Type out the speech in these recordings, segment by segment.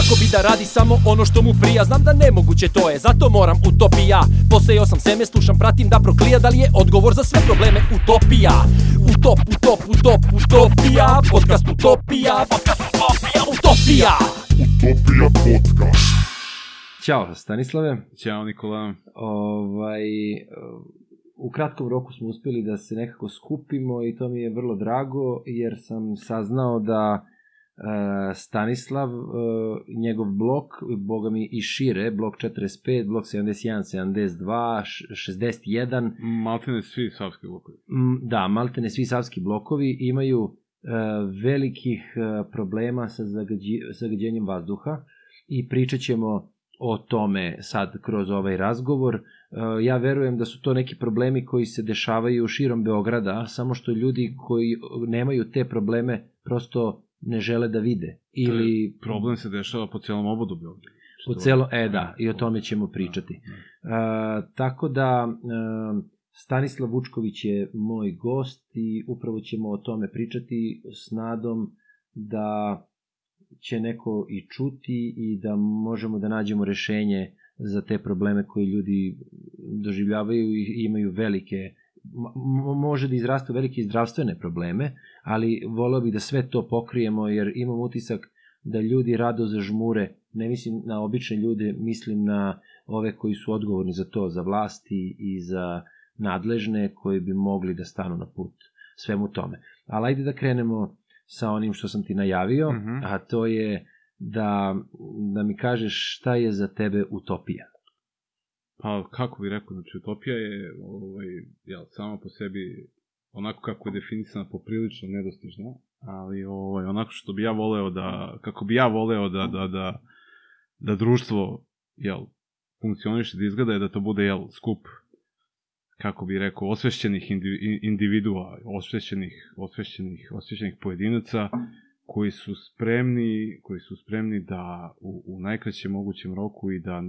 Svako bi da radi samo ono što mu prija. Znam da nemoguće to je, zato moram utopija. Posejao sam seme, slušam, pratim da proklija. Da li je odgovor za sve probleme utopija? Utop, utop, utop, utopija. Podcast utopija, podcast utopija, utopija. Utopija podcast. Ćao Stanislave. Ćao Nikola. Ovaj, u kratkom roku smo uspeli da se nekako skupimo i to mi je vrlo drago jer sam saznao da Stanislav, e, njegov blok, boga mi i šire, blok 45, blok 71, 72, 61. Maltene svi savski blokovi. M, Da, maltene svi savski blokovi imaju e, velikih problema sa zagađi, zagađenjem vazduha i pričat ćemo o tome sad kroz ovaj razgovor. Ja verujem da su to neki problemi koji se dešavaju širom Beograda, samo što ljudi koji nemaju te probleme prosto ne žele da vide. Ili Problem se dešava po celom obodu Beograda. po celo, e da, i o tome ćemo pričati. Da, E, tako da e, Stanislav Vučković je moj gost i upravo ćemo o tome pričati s nadom da će neko i čuti i da možemo da nađemo rešenje za te probleme koje ljudi doživljavaju i imaju velike može da izrastu velike zdravstvene probleme, ali voleo bih da sve to pokrijemo jer imam utisak da ljudi rado zažmure, ne mislim na obične ljude, mislim na ove koji su odgovorni za to, za vlasti i za nadležne koji bi mogli da stanu na put svemu tome. Ali ajde da krenemo sa onim što sam ti najavio, Mhm. a to je da, da mi kažeš šta je za tebe utopija. Pa, kako bih rekao, znači, utopija je, ovaj, jel, sama po sebi, onako kako je definisana, poprilično nedostižna, ali ovaj, onako što bi ja voleo da, kako bi ja voleo da, da, da, da društvo, jel, funkcioniše, da izgleda je da to bude, jel, skup kako bi rekao, osvešćenih indi- individua, osvešćenih, osvešćenih, osvešćenih pojedinaca koji su spremni, koji su spremni da u, u najkraćem mogućem roku i da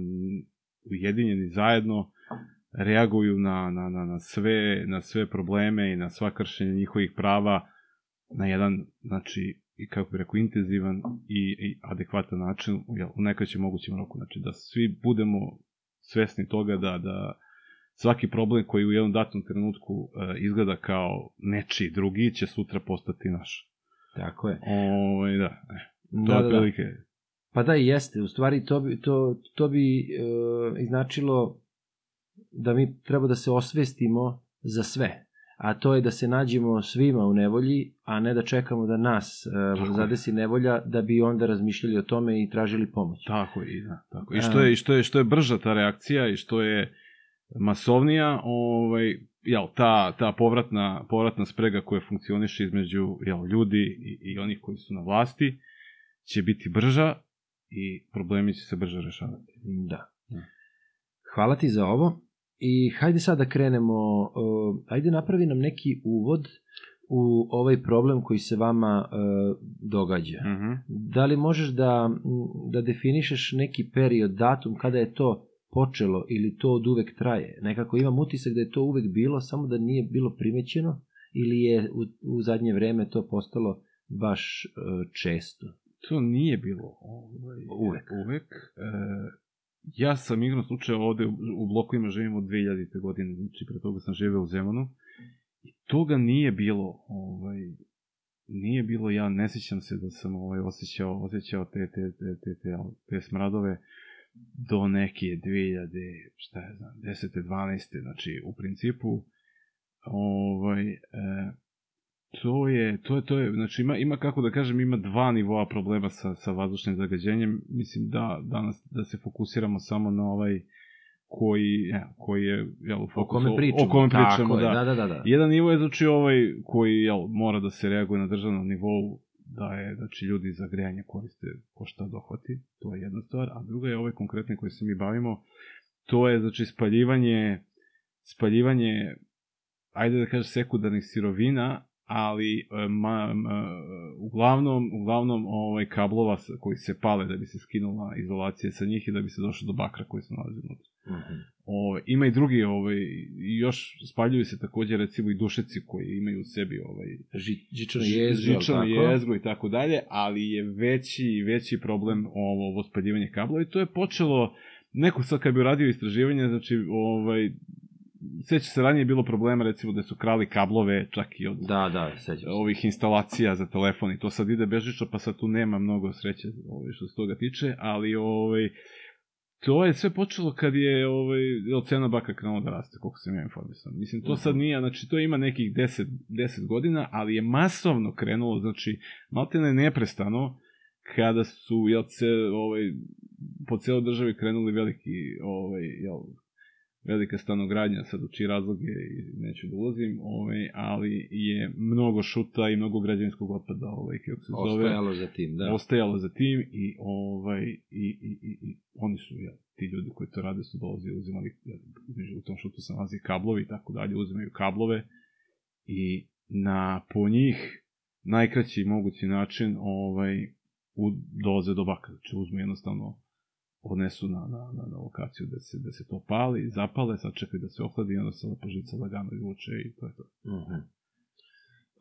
ujedinjeni zajedno reaguju na, na, na, na, sve, na sve probleme i na sva kršenja njihovih prava na jedan, znači, i kako bi rekao, intenzivan i, i adekvatan način jel, u najkraćem mogućem roku. Znači, da svi budemo svesni toga da, da svaki problem koji u jednom datom trenutku e, izgleda kao nečiji drugi će sutra postati naš. Tako je. Ovo, da, e, to Da, je da, da. Pa da, i jeste. U stvari, to bi, to, to bi e, značilo da mi treba da se osvestimo za sve. A to je da se nađemo svima u nevolji, a ne da čekamo da nas e, je. zadesi nevolja, da bi onda razmišljali o tome i tražili pomoć. Tako i da, tako. I što je, i što je, što je brža ta reakcija i što je masovnija, ovaj, jel, ta, ta povratna, povratna sprega koja funkcioniše između jel, ljudi i, i onih koji su na vlasti će biti brža i problemi će se brže rešavati. Da. Da. Hvala ti za ovo. I hajde sad da krenemo, uh, ajde napravi nam neki uvod u ovaj problem koji se vama uh, događa. Mhm. Da li možeš da, da definišeš neki period, datum, kada je to počelo ili to od uvek traje? Nekako imam utisak da je to uvek bilo, samo da nije bilo primećeno ili je u, u zadnje vreme to postalo baš uh, često? To nije bilo ovaj, Uvek. uvek. E, ja sam igrom slučaja ovde u, blokovima živim od 2000. godine, znači pre toga sam živeo u Zemunu. I toga nije bilo, ovaj, nije bilo, ja ne sećam se da sam ovaj, osjećao, osjećao te, te, te, te, te, te smradove do neke 2000, šta je znam, 10. 12. Znači, u principu, ovaj, e, To je, to je, to je, znači ima, ima kako da kažem, ima dva nivoa problema sa, sa vazdušnim zagađenjem. Mislim da danas, da se fokusiramo samo na ovaj koji, ja, koji je, jel, u O kome pričamo? o kome pričamo, je, da. da, da, da. da. Jedan nivo je, znači, ovaj koji, jel, mora da se reaguje na državnom nivou, da je, znači, ljudi za grejanje koriste ko šta dohvati, to je jedna stvar, a druga je ovaj konkretni koji se mi bavimo, to je, znači, spaljivanje, spaljivanje, ajde da kažem, sekundarnih sirovina, ali e, ma, ma, uglavnom, uglavnom ovaj, kablova koji se pale da bi se skinula izolacija sa njih i da bi se došlo do bakra koji se nalazi unutra. Mhm. Ovaj, ima i drugi, ovaj, još spaljuju se takođe recimo i dušeci koji imaju u sebi ovaj, Ži, žičano jezgro, žičano jezgro i tako dalje, ali je veći veći problem ovo, ovo spaljivanje kablova i to je počelo neko sad kad bi uradio istraživanje, znači ovaj seća se ranije je bilo problema recimo da su krali kablove čak i od Da, da, sećam se. ovih instalacija za telefon i to sad ide bežično, pa sad tu nema mnogo sreće ovaj, što se toga tiče, ali ovaj, to je sve počelo kad je ovaj, cena baka krenula da raste, koliko sam ja informisan. Mislim, to sad nije, znači to ima nekih 10, 10 godina, ali je masovno krenulo, znači, maltene neprestano, kada su, jel, ce, ovaj, po celoj državi krenuli veliki, ovaj, jel, velika stanogradnja, sad u čiji razloge i neću da ulazim, ovaj, ali je mnogo šuta i mnogo građevinskog otpada, ovaj, kako se zove, Ostajalo za tim, da. ostajalo za tim i ovaj i, i, i, i oni su ja, ti ljudi koji to rade su dolazili uzimali ja, u tom šutu se nalazi kablovi i tako dalje uzimaju kablove i na po njih najkraći mogući način ovaj u, dolaze do baka znači uzmu jednostavno odnesu na, na, na, na lokaciju da se, da se to pali, zapale, sad čekaju da se ohladi i onda se lepo žica lagano izvuče i to je to. Mhm.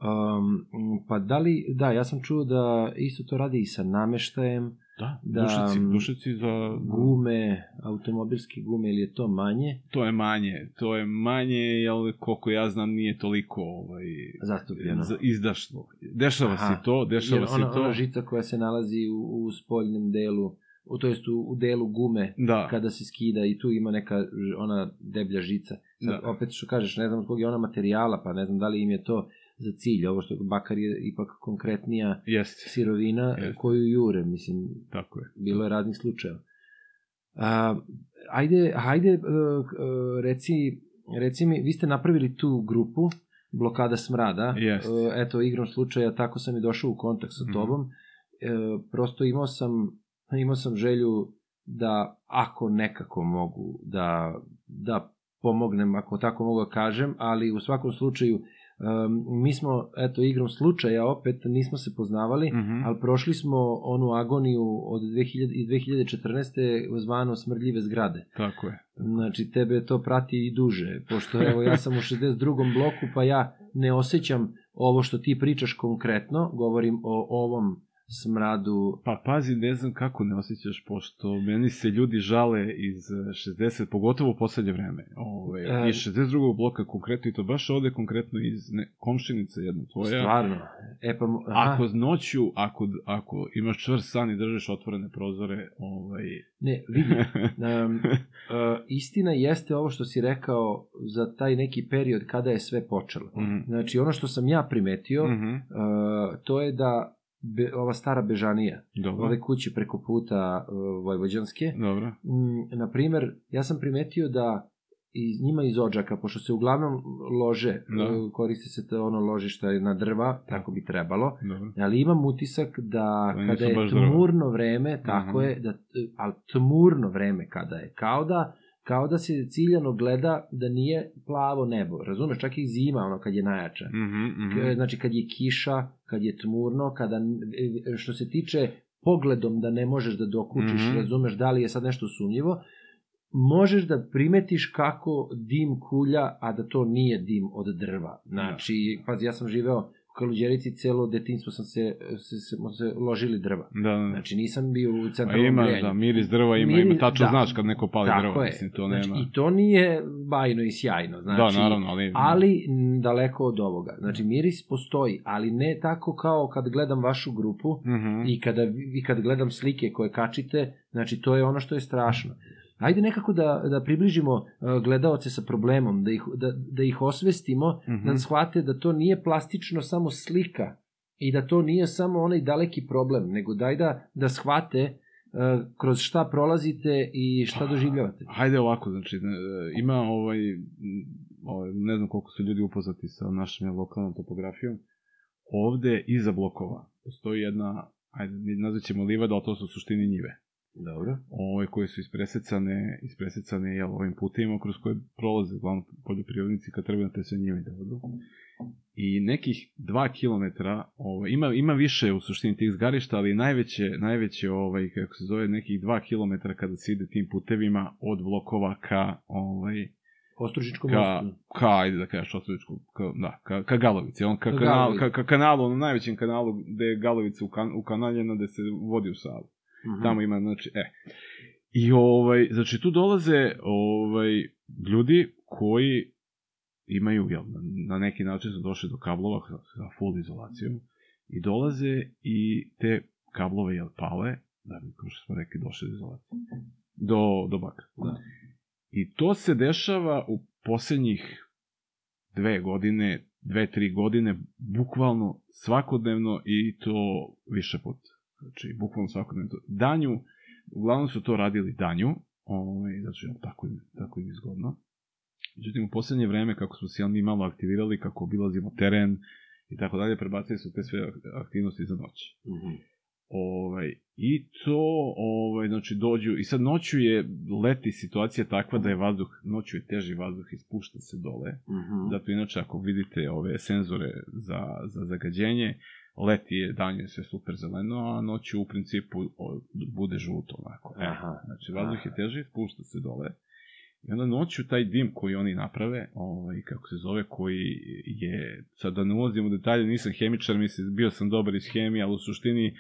Um, pa da li, da, ja sam čuo da isto to radi i sa nameštajem, Da, Da, dušici, dušici za... gume, automobilske gume ili je to manje To je manje, to je manje, jel, koliko ja znam, nije toliko ovaj, zastupljeno? izdašno. Dešava Aha. se to, dešava Jer se ona, to. ona žica koja se nalazi u, u spoljnom delu, u, to jest u, u delu gume, Da, kada se skida i tu ima neka ona deblja žica. Sad, Da. opet što kažeš, ne znam od kog je ona materijala, pa ne znam da li im je to za cilj. Ovo što bakar je ipak konkretnija jeste, sirovina Jeste. koju jure, mislim, tako je. bilo je raznih slučajeva. A, ajde, ajde, uh, uh, reci, reci mi, vi ste napravili tu grupu, blokada smrada, Jeste. Uh, eto, igrom slučaja, tako sam i došao u kontakt sa Mhm. tobom, E, prosto imao sam, imao sam želju da, ako nekako mogu, da, da pomognem, ako tako mogu da kažem, ali u svakom slučaju, um, mi smo, eto, igrom slučaja, opet nismo se poznavali, Mhm. ali prošli smo onu agoniju od 2000, iz 2014. zvano smrdljive zgrade. Tako je. Znači, tebe to prati i duže, pošto evo ja sam u 62. bloku, pa ja ne osjećam ovo što ti pričaš konkretno, govorim o ovom smradu. Pa pazi, ne znam kako ne osjećaš, pošto meni se ljudi žale iz eh, 60, pogotovo u poslednje vreme. Ove, E. iz 62. bloka konkretno, i to baš ovde konkretno iz ne, komšinice jedna tvoja. Stvarno. E pa, aha, Ako noću, ako, ako imaš čvrst san i držiš otvorene prozore, ovaj... ne, vidi, um, uh, istina jeste ovo što si rekao za taj neki period kada je sve počelo. Mhm. Znači, ono što sam ja primetio, Mhm. uh, to je da be, ova stara Bežanija, Dobro. ove kuće preko puta uh, Vojvođanske, Dobro. mm, na primer, ja sam primetio da iz njima iz Odžaka, pošto se uglavnom lože, Da. uh, koristi se to ono ložište na drva, tako bi trebalo, Dobro. ali imam utisak da Da kada je baš drva. tmurno vreme, tako Mhm. je, da, ali tmurno vreme kada je, kao da kao da se ciljano gleda da nije plavo nebo, razumeš, čak i zima, ono kad je najjača. Mhm, mhm. K- Znači kad je kiša, kad je tmurno, kada što se tiče pogledom da ne možeš da dokučiš, Mhm. razumeš da li je sad nešto sumnjivo, možeš da primetiš kako dim kulja, a da to nije dim od drva. Znači, pazi, ja sam živeo Kaluđerici, celo detinstvo sam se, se, se, smo se ložili drva. Da, da. Znači, nisam bio u centralnom ima, grejanju. da, miris drva ima, Miris- ima, tačno da. znaš kad neko pali Tako drva, je. mislim, to znači, nema. I to nije bajno i sjajno. Znači, da, naravno, ali... ali daleko od ovoga. Znači, miris postoji, ali ne tako kao kad gledam vašu grupu Mhm. i kada i kad gledam slike koje kačite, znači to je ono što je strašno. Ajde nekako da, da približimo uh, gledaoce sa problemom, da ih, da, da ih osvestimo, Mhm. da shvate da to nije plastično samo slika i da to nije samo onaj daleki problem, nego daj da, da shvate uh, kroz šta prolazite i šta doživljavate. Hajde ovako, znači, ne, ima ovaj, ovaj, ne znam koliko su ljudi upoznati sa našom lokalnom topografijom, ovde iza blokova postoji jedna, ajde, nazvat ćemo livada, ali to su suštini njive. Dobro. ovaj, koje su ispresecane, ispresecane jel, ovim putevima kroz koje prolaze uglavnom poljoprivrednici kad treba na te sve njive da odu. I nekih 2 km, ovaj, ima, ima više u suštini tih zgarišta, ali najveće, najveće ovaj, kako se zove, nekih 2 km kada se ide tim putevima od Vlokova ka, ovaj, Ostružičkom ka, mostu. ka, ajde da kažeš, Ostružičku, ka, da, ka, ka Galovici, on ka, Ka kanal, ka, ka kanalu, onom najvećem kanalu gde je Galovica ukan, ukanaljena, gde se vodi u Savu. Mhm. Tamo ima, znači, e. I ovaj, znači tu dolaze ovaj, ljudi koji imaju, jel, na, neki način su došli do kablova sa full izolacijom i dolaze i te kablove, jel, pale, da bi, kao što smo rekli, došli do izolacije. Do, do baka. Da. I to se dešava u poslednjih dve godine, dve, tri godine, bukvalno svakodnevno i to više puta. Znači, bukvalno svakodnevno. to. Danju, uglavnom su to radili danju, ovaj, znači, tako, im, tako im je zgodno. Međutim, u poslednje vreme, kako smo se mi malo aktivirali, kako obilazimo teren i tako dalje, prebacili su te sve aktivnosti za noć. Mhm. Ovaj, I to, ovaj, znači, dođu, i sad noću je, leti situacija takva da je vazduh, noću je teži vazduh i spušta se dole. Mhm. Zato inače, ako vidite ove senzore za, za zagađenje, leti je, dan je sve super zeleno, a noću u principu bude žuto, onako. E, Aha. Znači, vazduh je teži, spušta se dole. I onda noću taj dim koji oni naprave, ovaj, kako se zove, koji je, sad da ne ulazim u detalje, nisam hemičar, mislim, bio sam dobar iz hemije, ali u suštini,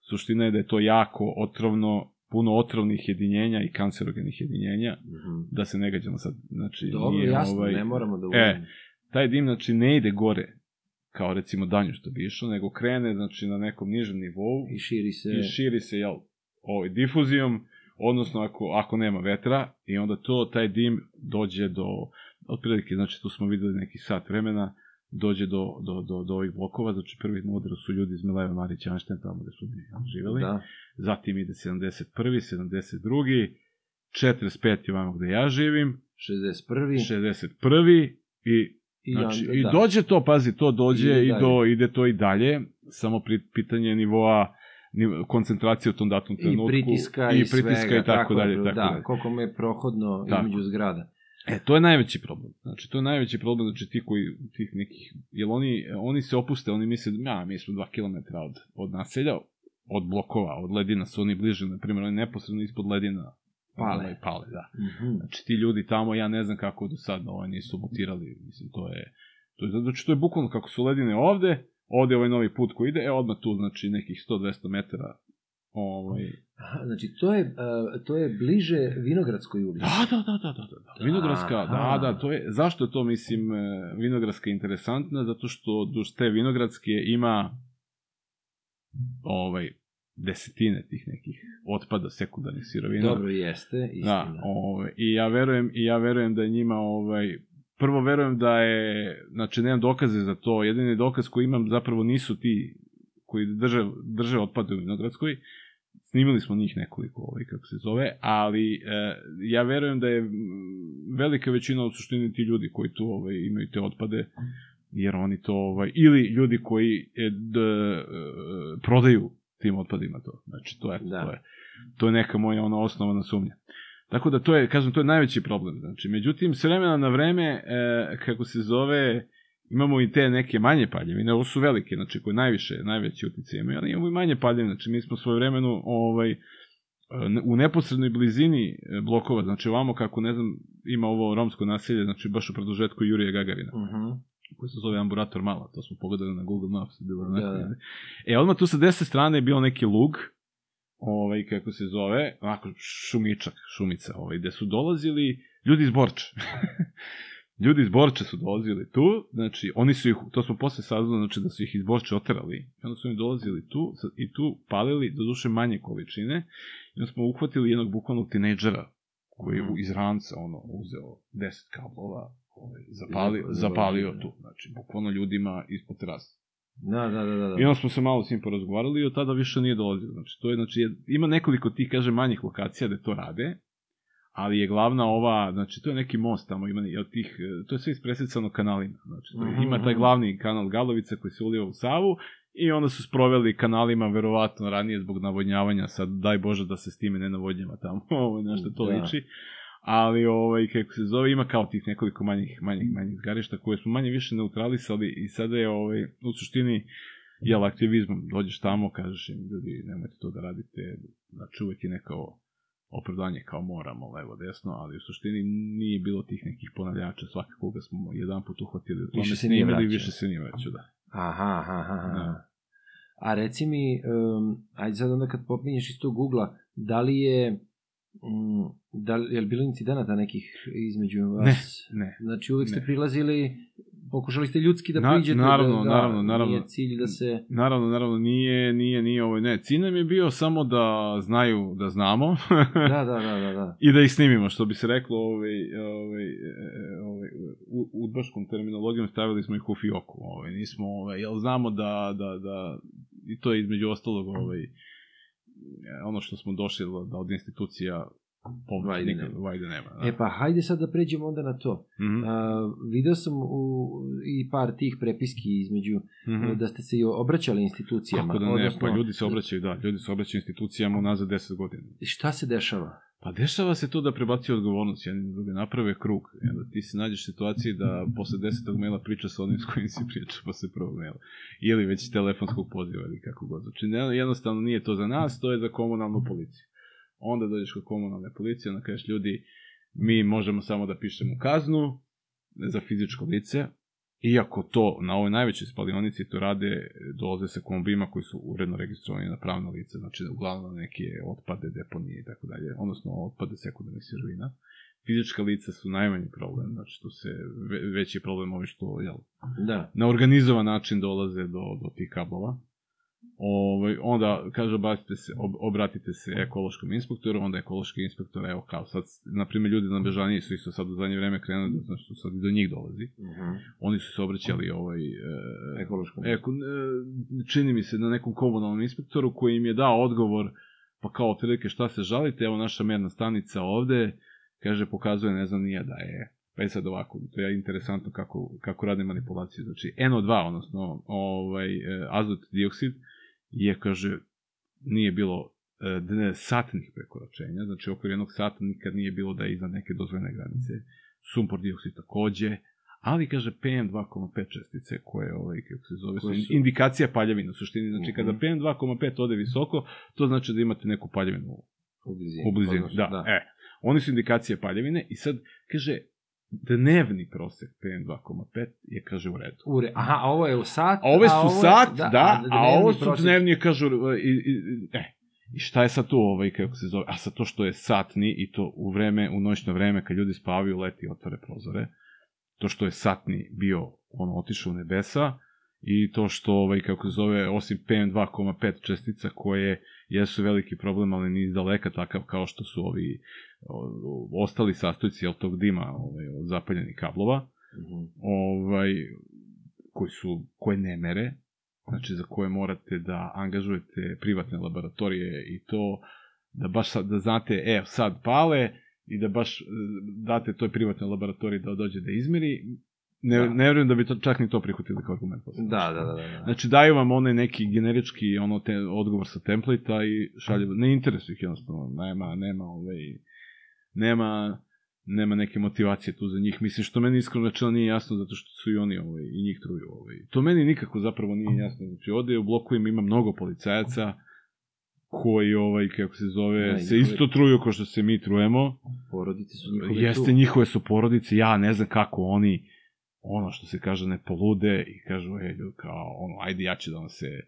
suština je da je to jako otrovno, puno otrovnih jedinjenja i kancerogenih jedinjenja, Mhm. da se ne gađamo sad, znači, Dobro, nije, jasno, ovaj, ne moramo da E, ulazimo. taj dim, znači, ne ide gore, kao recimo danju što bi išao, nego krene, znači, na nekom nižem nivou I širi se... i širi se, jel, ovaj, difuzijom, odnosno ako, ako nema vetra, i onda to, taj dim dođe do, otprilike, znači tu smo videli neki sat vremena, dođe do, do, do, do ovih blokova, znači prvi na udaru su ljudi iz Mileva Marića Anšten, tamo gde su živeli, Da. zatim ide 71. 72. 45. ovamo gde ja živim, 61. 61. i I Znači, onda, i da. dođe to, pazi, to dođe Ide i dalje. do, ide to i dalje, samo pri, pitanje nivoa nivo, koncentracije u tom datom I trenutku. pritiska i, i pritiska svega, i tako dalje, tako da, dalje. koliko me je prohodno Tako. između zgrada. E, to je najveći problem. Znači, to je najveći problem, znači ti koji, tih nekih, jer oni, oni se opuste, oni misle, ja, mi smo 2 km od, od naselja, od blokova, od ledina su oni bliže, na primjer, oni neposredno ispod ledina Pale. ovaj, pale, da. Mhm. Znači, ti ljudi tamo, ja ne znam kako do sad ovaj, nisu mutirali, mislim, to je, to je, znači, to je bukvalno kako su ledine ovde, ovde je ovaj novi put koji ide, e, odmah tu, znači, nekih 100-200 metara, ovaj, Aha, znači, to je, uh, to je bliže Vinogradskoj ulici. Da, da, da, da, da, da. Vinogradska, da, Aha. da, to je, zašto je to, mislim, e, Vinogradska interesantna? Zato što duž te Vinogradske ima ovaj, desetine tih nekih otpada sekundarnih sirovina. Dobro jeste, istina. Da, ovaj, i ja verujem, i ja verujem da je njima, ovaj, prvo verujem da je, znači nemam dokaze za to, jedini dokaz koji imam zapravo nisu ti koji drže, drže otpade u Vinogradskoj, snimili smo njih nekoliko, ovaj, kako se zove, ali e, ja verujem da je velika većina u suštini ti ljudi koji tu ovaj, imaju te otpade, jer oni to, ovaj, ili ljudi koji e, d, e, prodaju tim otpadima to. Znači, to je, Da. to je, to je neka moja ona osnovana sumnja. Tako da to je, kažem, to je najveći problem. Znači, međutim, s vremena na vreme, e, kako se zove, imamo i te neke manje paljevine, ovo su velike, znači koje najviše, najveći utjecaj imaju, ali imamo i manje paljevine, znači mi smo svoje vremenu ovaj, e, u neposrednoj blizini e, blokova, znači ovamo kako, ne znam, ima ovo romsko naselje, znači baš u produžetku Jurija Gagarina, Mhm. Koji se zove Amburator Mala, to smo pogledali na Google Maps, bilo Da, da. E, odmah tu sa desne strane je bio neki lug, ovaj, kako se zove, onako šumičak, šumica, ovaj, gde su dolazili ljudi iz Borča. ljudi iz Borča su dolazili tu, znači, oni su ih, to smo posle saznali, znači, da su ih iz Borča oterali, i onda su oni dolazili tu, i tu palili, do duše manje količine, i onda smo uhvatili jednog bukvalnog tinejdžera, koji je Mhm. iz ranca, ono, uzeo 10 kablova, ovaj, zapalio da. tu, znači, bukvalno ljudima ispod terasa. Da, da, da, da. da. I onda smo se malo s njim porazgovarali i od tada više nije dolazio. Znači, to je, znači, je- ima nekoliko tih, kaže, manjih lokacija gde to rade, ali je glavna ova, znači, to je neki most tamo, ima od tih, e, to je sve ispresecano kanalima. Znači, to je, Mhm, ima taj mhm. glavni kanal Galovica koji se uliva u Savu I onda su sproveli kanalima, verovatno ranije zbog navodnjavanja, sad daj Bože da se s time ne navodnjava tamo, ovo na što to Da. liči. Ali, ovaj, kako se zove, ima kao tih nekoliko manjih, manjih, manjih zgarišta koje smo manje više neutralisali i sada je, ovaj, u suštini, jel, aktivizmom, dođeš tamo, kažeš im, ljudi, nemojte to da radite, znači uvek je neko opravdanje kao moramo, levo, desno, ali u suštini nije bilo tih nekih ponavljača, svakakoga smo jedan put uhvatili u tome Više se nije snimili, više se nije vraćao, da. Aha, aha, aha. Da. A reci mi, um, ajde sad onda kad popinješ iz tog Google-a, da li je, da li, je li bilo incidenata nekih između vas? Ne, Znači uvek ste Ne. prilazili, pokušali ste ljudski da Na- priđete, naravno, da, da, naravno, naravno. nije cilj da se... Naravno, naravno, nije, nije, nije ovo, ne, cilj nam je bio samo da znaju da znamo Da, da, da, da, da. i da ih snimimo, što bi se reklo ovaj, ovaj, ovaj, u udbaškom terminologijom stavili smo ih u fioku, ovaj, nismo, ovaj, jel znamo da, da, da, i to je između ostalog, ovaj, ono što smo došli da, da od institucija povijek Vajde nema. vajde nema. Da. E pa, hajde sad da pređemo onda na to. Mhm, A, video sam u, i par tih prepiski između, mhm. da ste se i obraćali institucijama. Kako da ne, odnosno, pa ljudi se obraćaju, da, ljudi se obraćaju institucijama unazad 10 godina. Šta se dešava? Pa dešava se to da prebacuju odgovornost jedni na druge, naprave krug. I onda ti se nađeš u situaciji da posle desetog maila priča sa onim s kojim si priča posle prvog maila. Ili već telefonskog poziva ili kako god. Znači jednostavno nije to za nas, to je za komunalnu policiju. Onda dođeš kod komunalne policije, onda kažeš ljudi, mi možemo samo da pišemo kaznu za fizičko lice, iako to na ovoj najvećoj spalionici to rade, dolaze sa kombima koji su uredno registrovani na pravno lice, znači uglavnom neke otpade, deponije i tako dalje, odnosno otpade sekundarnih sirovina. Fizička lica su najmanji problem, znači tu se ve, veći problem ovi što jel, Da. na organizovan način dolaze do, do tih kablova. Ovaj, onda, kaže, obratite se, ob, obratite se ekološkom inspektoru, onda ekološki inspektor, evo kao sad, na primjer, ljudi na Bežaniji su isto sad u zadnje vreme krenuli, da, znači, sad i do njih dolazi. Uh Oni su se obraćali ovaj, e, Ekološkom. Eko, e, čini mi se na nekom komunalnom inspektoru koji im je dao odgovor, pa kao otprilike šta se žalite, evo naša merna stanica ovde, kaže, pokazuje, ne znam nije da je, pa je sad ovako, to je interesantno kako, kako rade manipulacije, znači NO2, odnosno ovaj, e, azot dioksid, je, kaže, nije bilo e, satnih prekoračenja, znači oko jednog sata nikad nije bilo da je iznad neke dozvoljene granice, sumpor dioksid takođe, ali kaže PM2,5 čestice koje ovaj kako se zove su, Koje su- indikacija paljevine u suštini znači kada Mhm. PM2,5 ode visoko to znači da imate neku paljevinu U blizini. u blizini Odnosno, da, e oni su indikacije paljevine i sad kaže dnevni prosek PM2,5 je kaže u redu Ure, aha, a ovo je u sat. a ove a su ovo je- sat, da, a, dnevni ovo su prosek- dnevni, kažu, i, i, i- e, i šta je sad tu, ovaj, kako se zove, a sad to što je satni i to u vreme, u noćno vreme, kad ljudi spavaju, leti i otvore prozore, to što je satni bio, ono, otišao u nebesa, i to što, ovaj, kako se zove, osim PM2,5 čestica koje jesu veliki problem, ali ni iz daleka takav kao što su ovi ostali sastojci jel, tog dima ovaj, od zapaljenih kablova, Mhm. ovaj, koji su, koje ne mere, znači za koje morate da angažujete privatne laboratorije i to da baš sad, da znate, e, sad pale i da baš e, date toj privatnoj laboratoriji da dođe da izmeri, ne, Da. ne verujem da bi to, čak ni to prihvatili kao argument. Da, da, da, da. da. Znači daju vam onaj neki generički ono te, odgovor sa templata i šalju, ne interesuje ih jednostavno, nema, nema, ovaj, nema, nema neke motivacije tu za njih. Mislim što meni iskreno rečeno nije jasno zato što su i oni ovaj, i njih truju. Ovaj. To meni nikako zapravo nije jasno. Znači ovde u blokovima ima mnogo policajaca koji, ovaj, kako se zove, Da, se njihove- isto truju kao što se mi trujemo. Porodice su njihove Jeste, tu. njihove su porodice, ja ne znam kako oni, ono što se kaže, ne polude i kažu, e, ljudi, kao, ono, ajde, ja ću da vam se,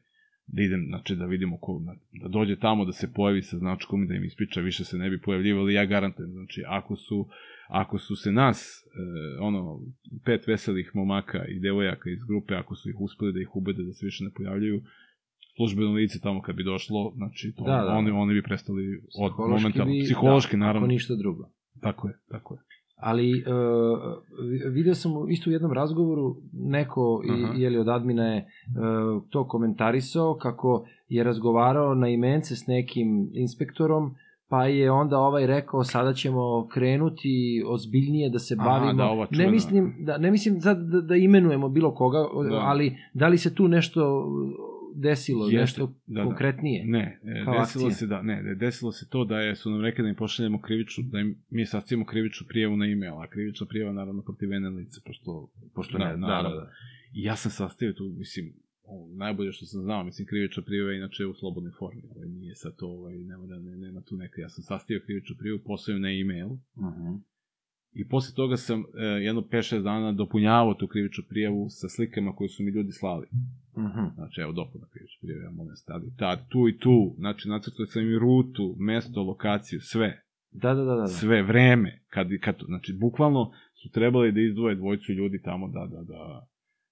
da idem, znači, da vidimo ko, da, da dođe tamo, da se pojavi sa značkom i da im ispriča, više se ne bi pojavljivali, ja garantujem, znači, ako su, ako su se nas, e, ono, pet veselih momaka i devojaka iz grupe, ako su ih uspeli da ih ubede da se više ne pojavljaju, službeno lice tamo kad bi došlo, znači, to, Da, da. Oni, oni bi prestali od Psihološki bi- psihološki, da, naravno, Ako ništa drugo. tako je, tako je. Ali uh, video sam isto u jednom razgovoru neko Aha. i je li od admina je uh, to komentarisao kako je razgovarao na imence s nekim inspektorom pa je onda ovaj rekao sada ćemo krenuti ozbiljnije da se Aha, bavimo. da, ova ne mislim da ne mislim sad da, da imenujemo bilo koga, Da. ali da li se tu nešto desilo, Jeste, nešto da, da. konkretnije. Ne, e, desilo akcija. se da, ne, desilo se to da je, su nam rekli da im pošaljemo krivičnu, da im, mi sastavimo krivičnu prijavu na email, a krivična prijava naravno protiv ene lice, pošto, Pošto da, ne, da, naravno. da, da. I ja sam sastavio tu, mislim, najbolje što sam znao, mislim, krivična prijava je inače u slobodnoj formi, ovaj, nije sad to, ovaj, nema, da, ne, nema tu neka, ja sam sastavio krivičnu prijavu, poslao na e-mail, Mhm. I posle toga sam e, jedno 5-6 dana dopunjavao tu krivičnu prijavu sa slikama koje su mi ljudi slali. Mhm. Znači, evo dopuna krivične prijave, ja molim stadi. Tad, tu i tu, znači, nacrtao sam im rutu, mesto, lokaciju, sve. Da, da, da, da. da. Sve, vreme. Kad, kad, znači, bukvalno su trebali da izdvoje dvojcu ljudi tamo da, da, da,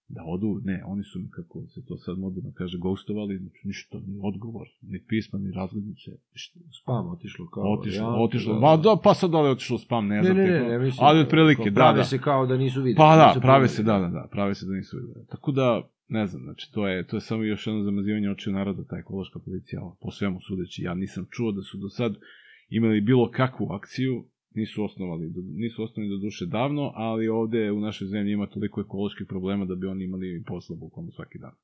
da odu. Ne, oni su mi, kako se to sad moderno kaže, ghostovali, znači, ništa, ni odgovor, ni pisma, ni razglednice. Ništa. Spam otišlo kao... Otišlo, ja, otišlo. da, Ba, da. da, pa sad da li otišlo spam, ne Ne, znam. ne, ne, ne, mislim. ali otprilike, kao da, prave da. se kao da nisu videli. Pa da, prave se, da, da, da, prave se da nisu videli. Tako da, ne znam, znači, to je, to je samo još jedno zamazivanje očiju naroda, ta ekološka policija, po svemu sudeći. Ja nisam čuo da su do sad imali bilo kakvu akciju, nisu osnovali, nisu osnovali do duše davno, ali ovde u našoj zemlji ima toliko ekoloških problema da bi oni imali posla bukvalno svaki dan.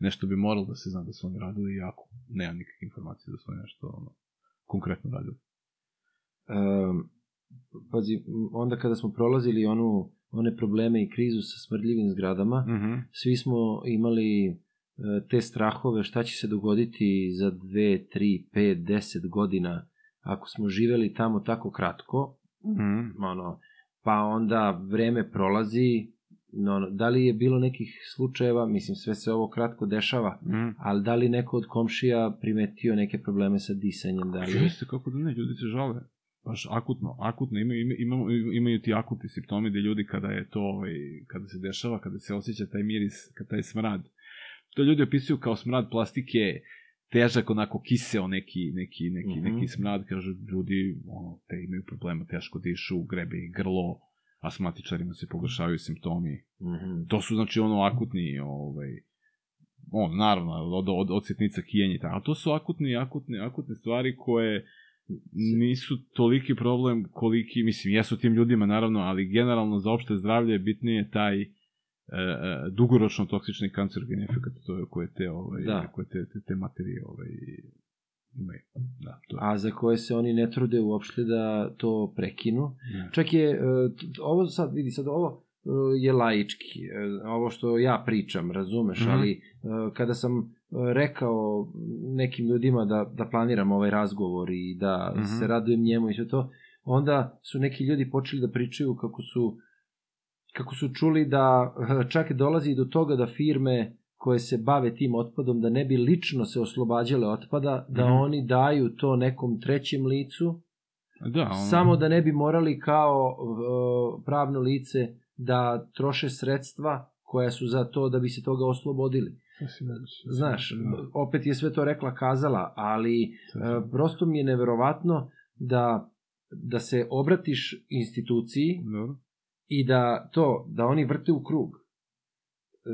Nešto bi moralo da se zna da su oni radili jako. Nemam nikakve informacije da su oni nešto ono, konkretno radili. Um, pazi, onda kada smo prolazili onu, one probleme i krizu sa smrdljivim zgradama, Mhm. svi smo imali e, te strahove šta će se dogoditi za 2, 3, 5, 10 godina ako smo živeli tamo tako kratko, Mhm. ono, pa onda vreme prolazi, no, da li je bilo nekih slučajeva, mislim sve se ovo kratko dešava, Mhm. ali da li neko od komšija primetio neke probleme sa disanjem, da li... Jeste, kako da ne, ljudi se žale. Baš akutno, akutno, imaju, ima- imamo, imaju ti akutni simptomi gde ljudi kada je to, ovaj, kada se dešava, kada se osjeća taj miris, kad taj smrad, to ljudi opisuju kao smrad plastike, težak, onako kiseo neki, neki, neki, Mhm. neki smrad, kažu ljudi, ono, te imaju problema, teško dišu, grebe i grlo, asmatičarima se pogoršavaju simptomi. Mhm. To su, znači, ono, akutni, ovaj, on, naravno, od, od, od sitnica kijenja i tako, ali to su akutni, akutne, akutne stvari koje nisu toliki problem koliki, mislim, jesu tim ljudima, naravno, ali generalno za opšte zdravlje bitnije taj e, e, dugoročno toksični kancerogeni efekt to je koje te ovaj Da. koje te, te, te materije ovaj imaju. Da, to je. a za koje se oni ne trude uopšte da to prekinu. Ne. Čak je, e, ovo sad, vidi, sad ovo e, je laički, ovo što ja pričam, razumeš, Mhm. ali e, kada sam rekao nekim ljudima da, da planiram ovaj razgovor i da Mhm. se radujem njemu i sve to, onda su neki ljudi počeli da pričaju kako su kako su čuli da čak dolazi do toga da firme koje se bave tim otpadom, da ne bi lično se oslobađale otpada, da Mhm. oni daju to nekom trećem licu, Da, ono, samo da ne bi morali kao e, pravno lice da troše sredstva koja su za to da bi se toga oslobodili. Znaš, Da, opet je sve to rekla kazala, ali sasvim. prosto mi je neverovatno da da se obratiš instituciji Dobro. I da to, da oni vrte u krug. E,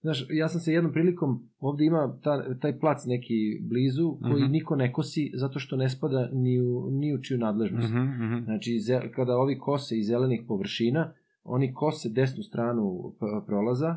znaš, ja sam se jednom prilikom, ovde ima ta, taj plac neki blizu, koji Mhm. niko ne kosi zato što ne spada ni u, ni u čiju nadležnost. Mhm, mhm. Znači, ze, kada ovi kose iz zelenih površina, oni kose desnu stranu prolaza,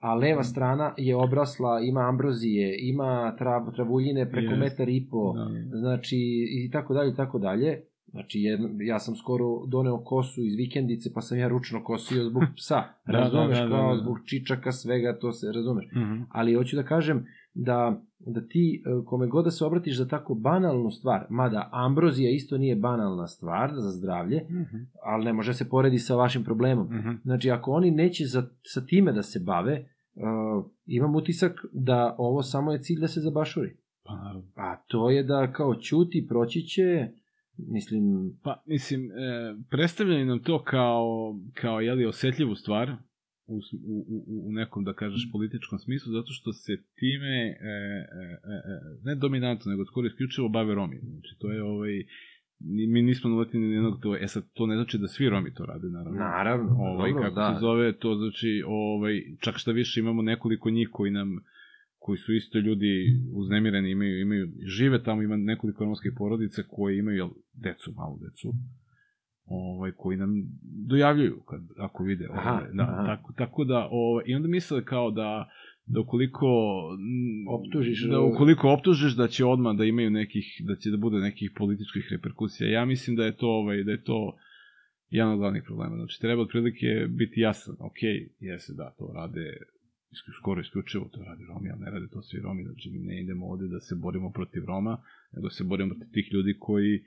a leva strana je obrasla, ima ambrozije, ima trav, travuljine preko Jest. metar i po, Da, da. znači i tako dalje i tako dalje. Znači jedno, ja sam skoro doneo kosu iz vikendice pa sam ja ručno kosio zbog psa. Da, razumeš da, da, kao da, da. zbog čičaka svega to se razumeš. Mhm. Ali hoću da kažem da da ti e, kome god da se obratiš za tako banalnu stvar, mada ambrozija isto nije banalna stvar za zdravlje, Mhm. ali ne može se poredi sa vašim problemom. Mhm. Znači, ako oni neće za, sa time da se bave, uh, imam utisak da ovo samo je cilj da se zabašuri. Pa. A to je da kao ćuti, proći će, mislim, Pa, mislim, e, predstavljaju nam to kao, kao jeli, osetljivu stvar u, u, u, nekom, da kažeš, političkom smislu, zato što se time, e, e, e, e, ne dominantno, nego skoro isključivo bave Romi. Znači, to je ovaj, mi nismo naletili ni jednog to, e sad, to ne znači da svi Romi to rade, naravno. naravno, Ovaj, dobro, kako da. se zove, to znači, ovaj, čak šta više imamo nekoliko njih koji nam koji su isto ljudi uznemireni, imaju, imaju, žive tamo, ima nekoliko romskih porodica koji imaju jel, decu, malu decu, ovaj, koji nam dojavljuju kad, ako vide. Aha, Ovaj, da, aha. Tako, tako da, ovaj, i onda misle kao da da ukoliko mm, Optužiš, da ukoliko optužiš da će odmah da imaju nekih da će da bude nekih političkih reperkusija. Ja mislim da je to ovaj da je to jedan od glavnih problema. Znači treba otprilike biti jasan. Ok, jese da to rade skoro isključivo to radi Romi, ali ne rade to svi Romi, znači mi ne idemo ovde da se borimo protiv Roma, nego se borimo protiv tih ljudi koji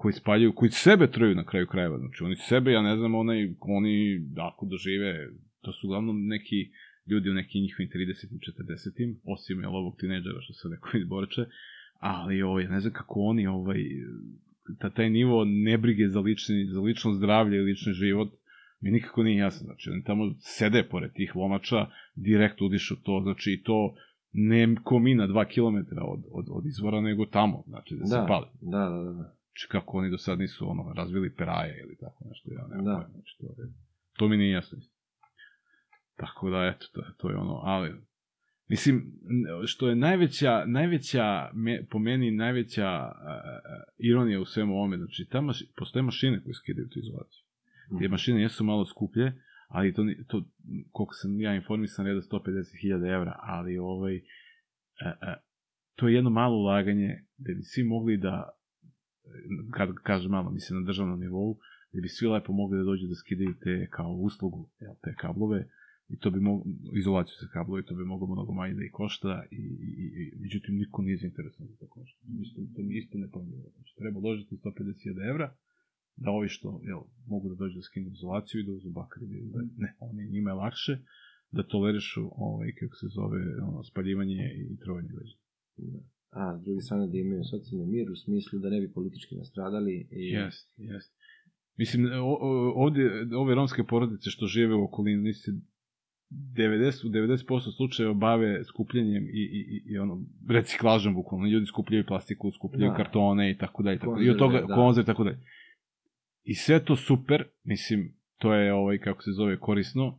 koji spaljuju, koji sebe truju na kraju krajeva, znači oni sebe, ja ne znam, onaj, oni ako dožive, to su uglavnom neki ljudi u nekim njihovim 30. i 40. osim je ovog tineđera što se neko izboreče, ali ovaj, ne znam kako oni ovaj, ta, taj nivo nebrige za, lični, za lično zdravlje i lični život, mi nikako nije jasno. Znači, oni tamo sede pored tih lomača, direktno udišu to, znači i to ne ko mi na dva kilometra od, od, od izvora, nego tamo, znači da se Da. pali. Da, da, da. Znači kako oni do sad nisu ono, razvili peraje ili tako nešto, ja nemam Da. pojma, znači to, je, to mi nije jasno. Tako da, eto, to, to je ono, ali, mislim, što je najveća, najveća, me, po meni, najveća a, ironija u svemu ovome, znači, ta maši, postoje mašine koje skidaju tu izolaciju. Te Mhm. mašine jesu malo skuplje, ali to, to koliko sam ja informisan, reda 150.000 evra, ali ovaj, a, a, to je jedno malo ulaganje da bi svi mogli da, kad kažem malo, mislim na državnom nivou, da bi svi lepo mogli da dođu da skidaju te kao uslugu, jel, te kablove, i to bi moglo, izolaciju sa kablova, i to bi moglo mnogo manje da i košta, i, i, i, i međutim, niko nije zainteresovan za to košta. Mislim, to mi isto ne pomijelo. Znači, treba uložiti 150.000 evra, da ovi što, jel, mogu da dođu da skinu izolaciju i da uzu bakar da, ne, oni, njima je lakše da tolerišu, ovaj, kako se zove, ono, spaljivanje i trovanje leđa. A, s druge strane da imaju socijalni mir u smislu da ne bi politički nastradali. I... Jest, jest. Mislim, ovdje, ove romske porodice što žive u okolini, se 90, u 90% slučajeva bave skupljanjem i, i, i, ono, reciklažom bukvalno. Ljudi skupljaju plastiku, skupljaju Da. kartone i tako dalje. I od toga, da. konzerve i tako dalje. I sve to super, mislim, to je, ovaj, kako se zove, korisno,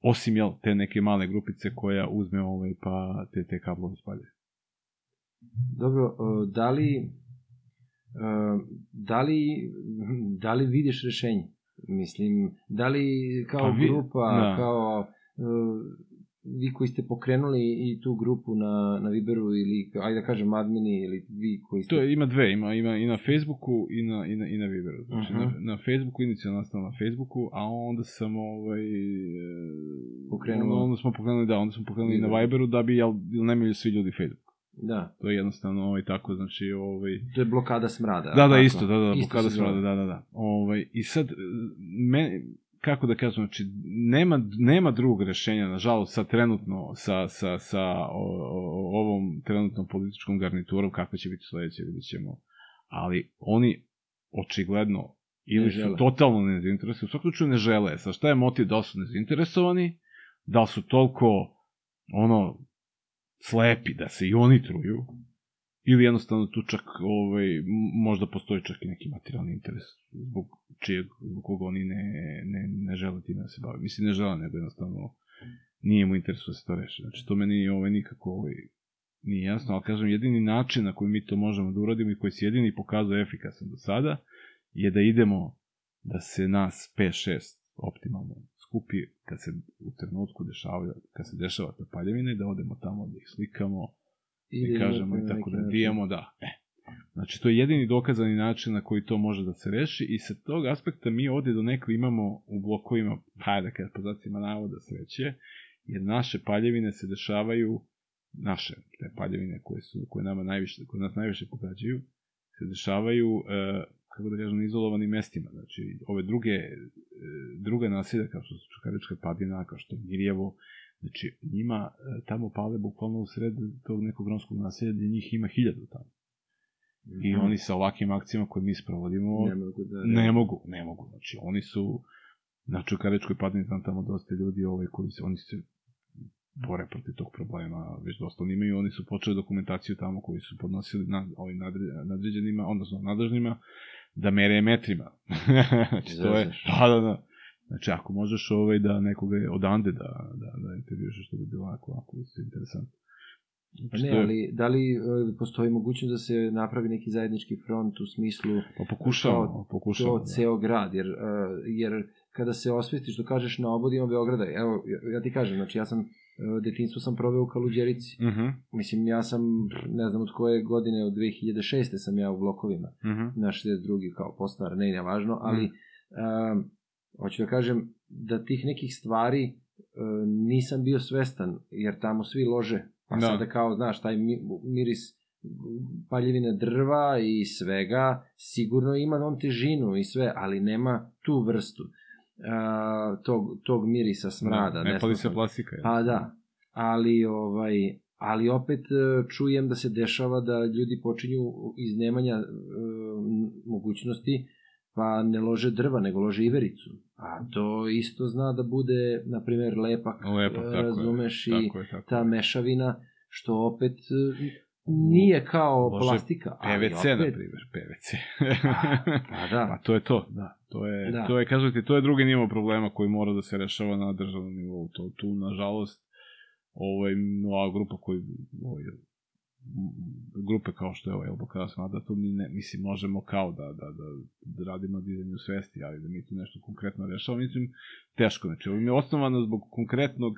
osim, jel, te neke male grupice koja uzme, ovaj, pa te, te kablove spalje. Dobro, da li, e, da li, da li vidiš rešenje? Mislim, da li kao Pa vi- grupa, da. kao e, vi koji ste pokrenuli i tu grupu na, na Viberu ili, ajde da kažem, admini ili vi koji ste... To je, ima dve, ima, ima i na Facebooku i na, i na, i na Viberu. Znači, Mhm. na, na Facebooku, inicijalno nastao na Facebooku, a onda sam ovaj... e, Pokrenuo. Onda, onda smo pokrenuli, da, onda smo pokrenuli i na Viber. Viberu da bi, jel, jel nemaju svi ljudi Facebook. Da, To je jednostavno ovaj, tako, znači, ovaj... to je blokada smrada. Da, da, tako? isto, da, da, Isto blokada smrada, da, da, da. Ovaj, I sad, me, kako da kažem, znači, nema, nema drugog rešenja, nažalost, sad trenutno, sa, sa, sa o, o, ovom trenutnom političkom garniturom, kakva će biti sledeće, vidjet ćemo. Ali oni, očigledno, ili Ne su žele. totalno nezainteresovani, u svakom slučaju ne žele. Sa šta je motiv da su nezainteresovani, da su toliko, ono, slepi da se i oni truju, ili jednostavno tu čak ovaj, možda postoji čak i neki materijalni interes zbog čijeg, zbog koga oni ne, ne, ne žele time da se bave. Mislim, ne žele, nego jednostavno nije mu interes da se to reši. Znači, to meni ovaj, nikako ovaj, nije jasno, ali kažem, jedini način na koji mi to možemo da uradimo i koji se jedini pokazuje efikasan do sada, je da idemo da se nas 5-6 optimalno skupi kad se u trenutku dešava, kad se dešava ta paljevina i da odemo tamo da ih slikamo, i da kažemo i tako da dijemo, da. E. Znači, to je jedini dokazani način na koji to može da se reši i sa tog aspekta mi ovde do nekli imamo u blokovima, pa da kada po zacima navoda sreće, jer naše paljevine se dešavaju, naše te paljevine koje, su, koje, nama najviše, koje nas najviše pogađaju, se dešavaju, e, kako da kažem, na izolovanim mestima. Znači, ove druge, e, druga naselja, kao što su Čukarička padina, kao što je Mirjevo, Znači, njima e, tamo pale bukvalno u sred tog nekog romskog naselja gde njih ima hiljadu tamo. I Mhm. oni sa ovakvim akcijama koje mi sprovodimo Ne mogu da... ne mogu, ne mogu. Znači, oni su na Čukarečkoj padini znam tamo dosta ljudi ovaj, koji se, oni se bore protiv tog problema, već dosta oni imaju, oni su počeli dokumentaciju tamo koji su podnosili na, ovim nadre- nadređenima, odnosno nadležnima, da mere metrima. znači, to je, da, da, da. Znači, ako možeš ovaj, da nekoga odande da, da, da intervjušeš, što bi bilo onako, onako isto interesantno. Pa Znači, ne, to je- ali da li e, postoji mogućnost da se napravi neki zajednički front u smislu Pa pokušavamo, to pokušavamo. to da. ceo grad, jer, uh, jer kada se osvestiš, što kažeš na obodima Beograda, evo, ja- ti kažem, znači ja sam detinstvo sam proveo u Kaluđerici. Mhm, Mislim, ja sam, ne znam od koje godine, od 2006. sam ja u blokovima, mhm. na 62. kao postar, ne, ne važno, ali Mm. um, hoću da kažem da tih nekih stvari uh, nisam bio svestan, jer tamo svi lože. Pa Da. sada kao, znaš, taj mi- miris paljevine drva i svega, sigurno ima on težinu i sve, ali nema tu vrstu uh, tog, tog mirisa smrada. Da, ne pali se plastika. je. Pa da, ali ovaj ali opet e, čujem da se dešava da ljudi počinju iz nemanja e, mogućnosti pa ne lože drva, nego lože ivericu. A to isto zna da bude, na primjer, lepak, Lepak, e, tako razumeš, je. i Tako je, tako ta je. mešavina, što opet e, nije kao Lože plastika. PVC, na opet- primjer, PVC. Pa da, Pa to je to, da. To je, Da. to je, kažem ti, to je drugi nivo problema koji mora da se rešava na državnom nivou. To, tu, nažalost, ovaj, ova grupa koji, ovaj, grupe kao što je ovaj LBK smatra, tu mi ne, mislim, možemo kao da, da, da, da radimo dizanju svesti, ali da mi tu nešto konkretno rešavamo, mislim, teško. Znači, ovo mi je osnovano zbog konkretnog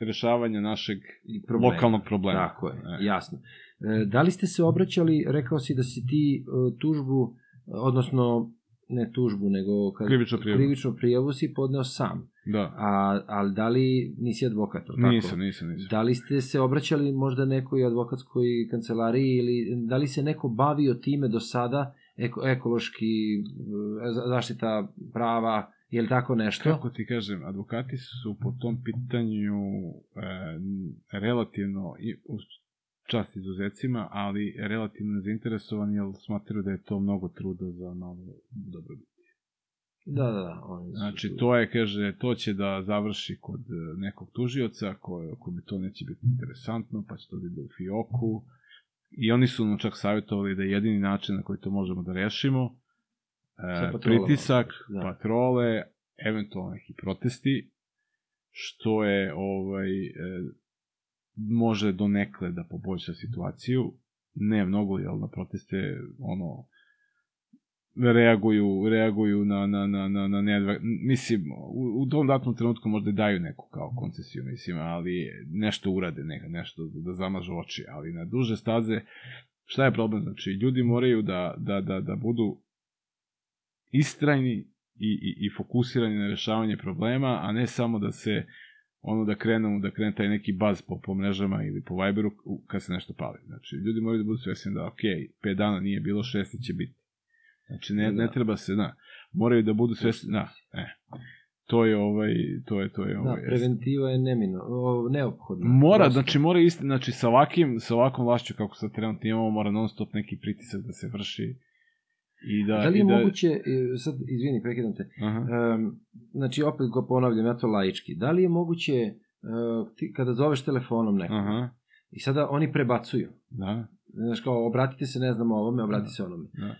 rešavanja našeg i problema. lokalnog problema. Tako je, E. jasno. E, da li ste se obraćali, rekao si da si ti e, tužbu, odnosno ne tužbu, nego kad, Krivičnu prijavu. prijavu si podneo sam. Da, A, ali da li nisi advokat, tako? nisam, nisam, nisam. Da li ste se obraćali možda nekoj advokatskoj kancelariji ili da li se neko bavio time do sada, eko, ekološki, e, za- zaštita prava, je li tako nešto? Kako ti kažem, advokati su po tom pitanju e, relativno, i, uz čast izuzecima, ali relativno zainteresovani, jer smatraju da je to mnogo truda za malo dobrobit. Da, da, da. Oni su Znači, tu. to je, kaže, to će da završi kod e, nekog tužioca, ko, kome to neće biti interesantno, pa će to da ide u fioku. I oni su nam čak savjetovali da je jedini način na koji to možemo da rešimo, e, pritisak, Da. patrole, eventualno neki protesti, što je ovaj, e, može donekle da poboljša situaciju. Ne mnogo, jel na proteste ono reaguju, reaguju na, na, na, na, na nedva... Mislim, u, u tom datom trenutku možda daju neku kao koncesiju, mislim, ali nešto urade, ne, nešto da zamažu oči, ali na duže staze, šta je problem? Znači, ljudi moraju da, da, da, da budu istrajni i, i, i fokusirani na rešavanje problema, a ne samo da se ono da krenu, da krene taj neki baz po, po mrežama ili po Viberu kad se nešto pali. Znači, ljudi moraju da budu svesni da, ok, 5 dana nije bilo, šesti će biti. Znači, ne, ne Da. treba se, da, moraju da budu svesni, da, e, to je ovaj, to je, to je Da, ovaj, preventiva je nemino, o, neophodna. Mora, Prosto. znači mora isti, znači sa ovakvim, sa ovakvom vlašću kako sad trenutno imamo, mora non stop neki pritisak da se vrši i da... Da li je i da, moguće, e, sad, izvini, prekidam te, Aha. um, znači opet go ponavljam, ja to laički, da li je moguće, uh, ti, kada zoveš telefonom nekog, Aha, i sada oni prebacuju, da, znaš kao, obratite se, ne znam, ovome, obrati Da. se onome. da.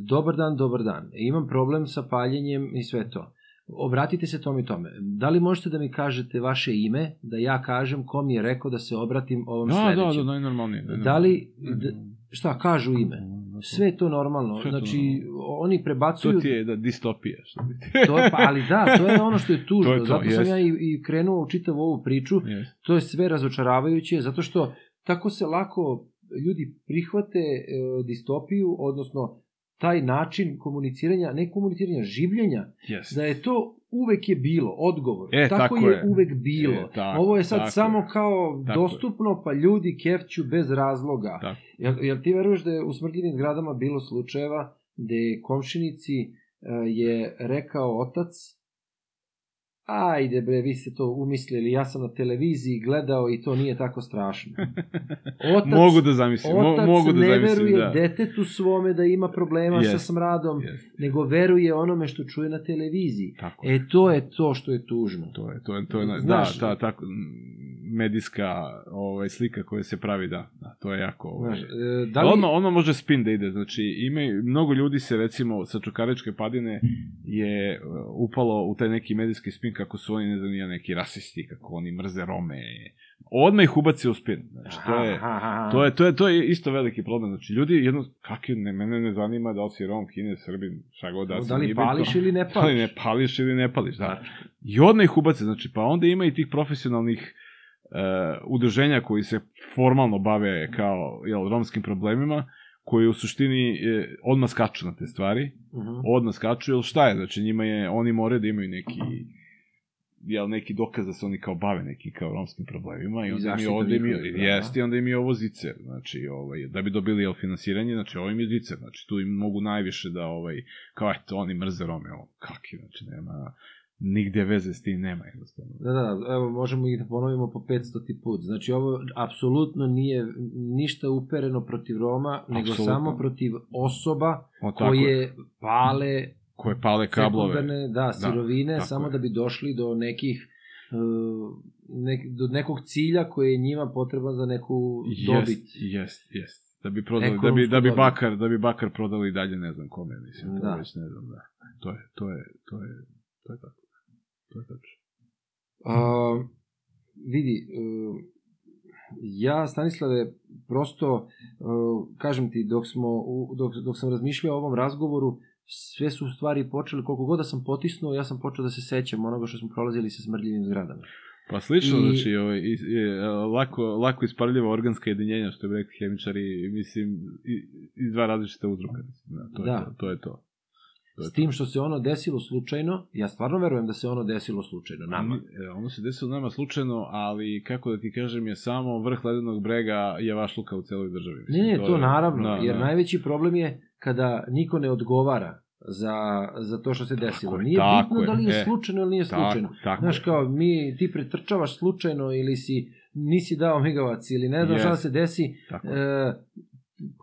Dobar dan, dobar dan, E, imam problem sa paljenjem i sve to. Obratite se tom i tome. Da li možete da mi kažete vaše ime, da ja kažem ko mi je rekao da se obratim ovom Da, da, sledećem? da, najnormalnije. Da li, najnormalnije. d- šta, kažu ime? Da, Sve je to normalno. Sve znači, oni prebacuju... To ti je da distopija, što bi ti... To je, pa, ali da, to je ono što je tužno. To je to, zato sam ja i, i krenuo u čitavu ovu priču. To je sve razočaravajuće, zato što tako se lako ljudi prihvate e, distopiju, odnosno taj način komuniciranja, ne komuniciranja, življenja, Jeste. da je to uvek je bilo, odgovor. E, tako, tako je, je. uvek bilo. E, tako, Ovo je sad tako samo je. kao Tako dostupno, pa ljudi kefću bez razloga. Tako. Jel, jel ti veruješ da je u smrtljivim zgradama bilo slučajeva gde komšinici e, je rekao otac ajde bre, vi ste to umislili, ja sam na televiziji gledao i to nije tako strašno. Otac, mogu da zamislim, otac mogu da ne zamislim, veruje da. detetu svome da ima problema sa Jest. smradom, Jeste. nego veruje onome što čuje na televiziji. Tako. E, to je to što je tužno. To je, to je, to je, da, Znaš- ta, tako, medijska ovaj, slika koja se pravi, da, da to je jako... Ovaj, Znaš, e, da li... Ono, ono može spin da ide, znači ima, mnogo ljudi se recimo sa Čukaričke padine je e, upalo u taj neki medijski spin kako su oni, ne znam, ja, neki rasisti, kako oni mrze Rome. Odmah ih ubaci u spin. Znači, to je, to je, to je, to je isto veliki problem. Znači, ljudi jedno, kakvi, ne, mene ne zanima da li si Rom, Kine, Srbin, šta god da si. Da li pališ bitno. ili ne Da li ne pališ? pališ ili ne pališ, da. I odmah ih ubace, znači, pa onda ima i tih profesionalnih udruženja koji se formalno bave kao jel, romskim problemima, koji u suštini e, odmah skaču na te stvari, Uh -huh. odmah skaču, jer šta je, znači njima je, oni moraju da imaju neki jel, neki dokaz da se oni kao bave nekim kao romskim problemima i I onda mi ovde im njihovih prava. jeste i onda im je ovo zicer, znači ovaj, da bi dobili jel, finansiranje, znači ovo im je zicer, znači tu im mogu najviše da ovaj, kao eto oni mrze Rome, ovo, kaki, znači nema, nigde veze s tim nema jednostavno. Da, da, evo možemo ih da ponovimo po 500 ti put. Znači ovo apsolutno nije ništa upereno protiv Roma, nego Apsolutno. samo protiv osoba O, je, koje pale koje pale kablove. sekundarne, da, sirovine, tako samo je. da bi došli do nekih uh, nek, do nekog cilja koji je njima potreban za neku dobit. Jest, jest, jest. Da bi prodali, da bi, da bi. Bakar, da bi Bakar prodali dalje ne znam kome, mislim, to Da. već ne znam, da. To je, to je, to je, to je tako. To je tačno. A, vidi, e, ja, Stanislave, prosto, e, kažem ti, dok, smo, dok, dok sam razmišljao o ovom razgovoru, sve su stvari počeli, koliko god da sam potisnuo, ja sam počeo da se sećam onoga što smo prolazili sa smrdljivim zgradama. Pa slično, I- znači, ovaj, i, i, lako, lako isparljiva organska jedinjenja, što bi rekli hemičari, mislim, i, iz dva različita uzroka. Mislim, da, to, Da. Je to, to je to. To je S tim što se ono desilo slučajno, ja stvarno verujem da se ono desilo slučajno nama. E, Ono se desilo nama slučajno, ali kako da ti kažem je samo vrh ledenog brega je vašluka u celoj državi. Ne, Mislim, ne, to je- naravno, da, jer da. najveći problem je kada niko ne odgovara za, za to što se Tako desilo. je, Nije tako bitno je, da li je e, slučajno ili nije slučajno. Tako, tako. Znaš, kao, mi, ti pretrčavaš slučajno ili si, nisi dao migavac ili ne znam šta da se desi, Tako e,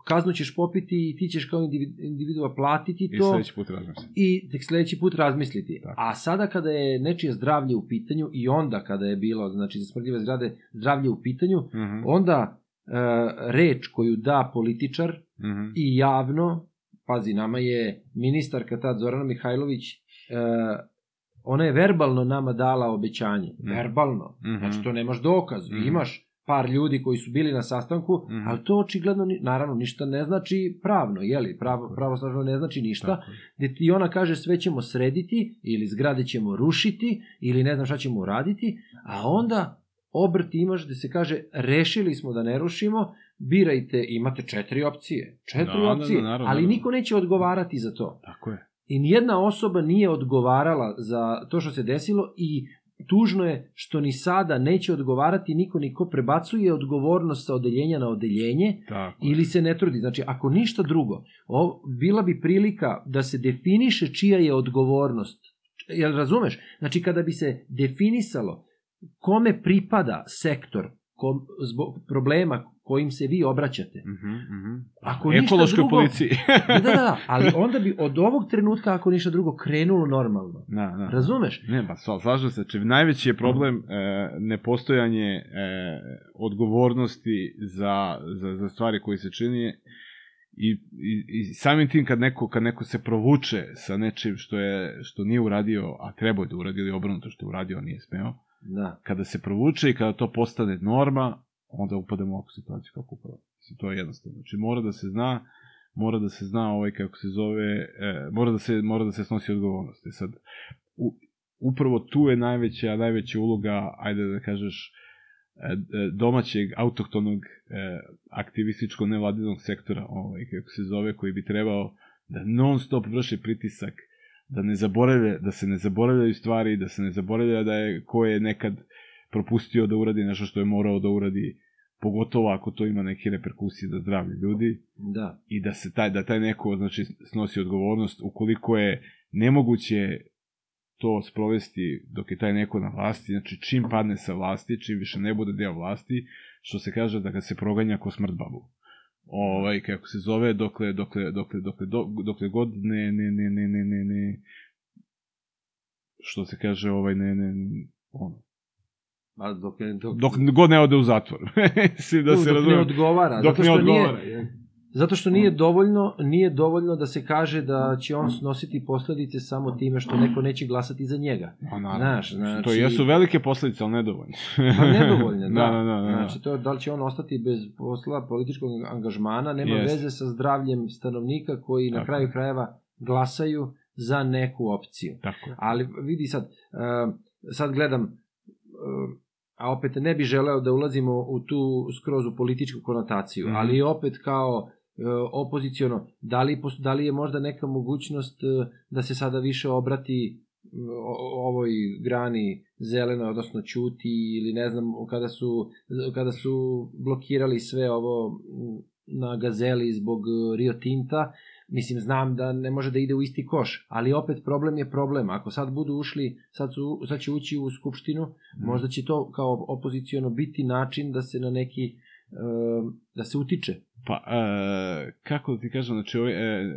kaznu ćeš popiti i ti ćeš kao individ- individua platiti I to sledeći put razmišljam. i tek sledeći put razmisliti. Tako. A sada kada je nečije zdravlje u pitanju i onda kada je bilo, znači za smrdljive zgrade zdravlje u pitanju, Mhm, onda e, reč koju da političar mhm. i javno, pazi, nama je ministarka tad Zorana Mihajlović, e, ona je verbalno nama dala obećanje. Mhm. Verbalno. Mhm. Znači to nemaš dokaz. Mhm. Imaš par ljudi koji su bili na sastanku, Mhm. ali to očigledno, naravno, ništa ne znači pravno, jeli? Pravo, pravosnažno ne znači ništa. Tako. Gde ti ona kaže sve ćemo srediti, ili zgrade ćemo rušiti, ili ne znam šta ćemo uraditi, a onda obrt imaš gde se kaže rešili smo da ne rušimo, birajte, imate četiri opcije. Četiri Da, da, opcije, da, naravno, ali naravno. niko neće odgovarati za to. Tako je. I nijedna osoba nije odgovarala za to što se desilo i tužno je što ni sada neće odgovarati niko niko prebacuje odgovornost sa odeljenja na odeljenje Tako ili se ne trudi. Znači, ako ništa drugo, o, bila bi prilika da se definiše čija je odgovornost. Jel razumeš? Znači, kada bi se definisalo kome pripada sektor kom, zbog problema kojim se vi obraćate. Mhm, mhm. Ako ništa Ekološkoj drugo- policiji. Da, da, da, ali onda bi od ovog trenutka, ako ništa drugo, krenulo normalno. da, da. Razumeš? Ne, pa sva- slažem se, znači najveći je problem e, nepostojanje e, odgovornosti za, za, za stvari koje se čini i, i, i samim tim kad neko, kad neko se provuče sa nečim što je što nije uradio, a trebao je da uradi ili obrnuto što je uradio, a nije smeo, Da. kada se provuče i kada to postane norma, onda upademo u ovakvu situaciju kako. Mislim, to je jednostavno. Znači, mora da se zna, mora da se zna ovaj, kako se zove, e, mora, da se, mora da se snosi odgovornost. E sad, u, upravo tu je najveća, najveća uloga, ajde da kažeš, e, e, domaćeg, autohtonog, e, aktivističko nevladinog sektora, ovaj, kako se zove, koji bi trebao da non stop vrši pritisak, da ne zaboravlja, da se ne zaboravljaju stvari, da se ne zaboravlja da je ko je nekad propustio da uradi nešto što je morao da uradi, pogotovo ako to ima neke reperkusije za zdravlje ljudi Da. i da se taj da taj neko znači snosi odgovornost ukoliko je nemoguće to sprovesti dok je taj neko na vlasti, znači čim padne sa vlasti, čim više ne bude deo vlasti, što se kaže da ga se proganja ko smrt babu. Ovaj, kako se zove, dokle, dokle, dokle, dokle, dokle, god ne, ne, ne, ne, ne, ne, ne, što se kaže, ovaj, ne, ne, ono, A dok, je- dok, dok god ne ode u zatvor. Mislim da dok se ne razume. odgovara. Dok ne odgovara. Nije, je. Zato što nije dovoljno, nije dovoljno da se kaže da će on snositi posledice samo time što neko neće glasati za njega. A, naravno. Znaš, znači- To jesu velike posledice, ali nedovoljne. Pa nedovoljne, da. da, da, da, da. Znači, to, da li će on ostati bez posla, političkog angažmana, nema Jest. veze sa zdravljem stanovnika koji na Tako kraju je. krajeva glasaju za neku opciju. Tako. Ali vidi sad, uh, sad gledam, uh, a opet ne bi želeo da ulazimo u tu skroz u političku konotaciju, Mhm. ali opet kao opoziciono, da li, da li je možda neka mogućnost e, da se sada više obrati o- ovoj grani zeleno, odnosno ćuti ili ne znam, kada su, kada su blokirali sve ovo na gazeli zbog e, Rio Tinta, mislim, znam da ne može da ide u isti koš, ali opet problem je problem. Ako sad budu ušli, sad, su, sad će ući u skupštinu, možda će to kao opozicijono biti način da se na neki, e, da se utiče. Pa, e, kako da ti kažem, znači, ovaj, e, e,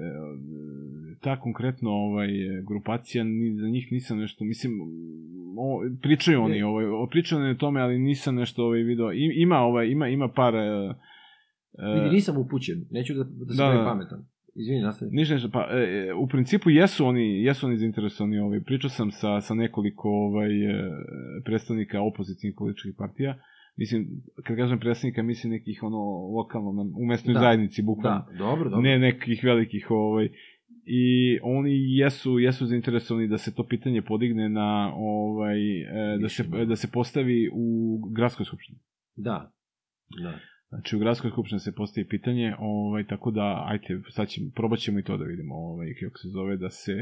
ta konkretno ovaj, grupacija, ni, za njih nisam nešto, mislim, o, pričaju oni, ovaj, o, pričaju oni o tome, ali nisam nešto ovaj, video. I, ima, ovaj, ima, ima par... E, e, Vidi, nisam upućen, neću da, da se Da, da, pametan. Izvini, nastavi. Ništa, ništa, pa e, u principu jesu oni, jesu oni zainteresovani, ovaj, pričao sam sa, sa nekoliko ovaj, e, predstavnika opozicijnih političkih partija, mislim, kad kažem predstavnika, mislim nekih ono lokalno, na- u mesnoj Da. zajednici, bukvalno, Da, dobro, dobro. ne nekih velikih, ovaj, i oni jesu jesu zainteresovani da se to pitanje podigne na ovaj e, da se da. da se postavi u gradskoj skupštini. Da, da. Znači u gradskoj skupštini se postavi pitanje, ovaj tako da ajte sad ćemo probat ćemo i to da vidimo, ovaj kako se zove da se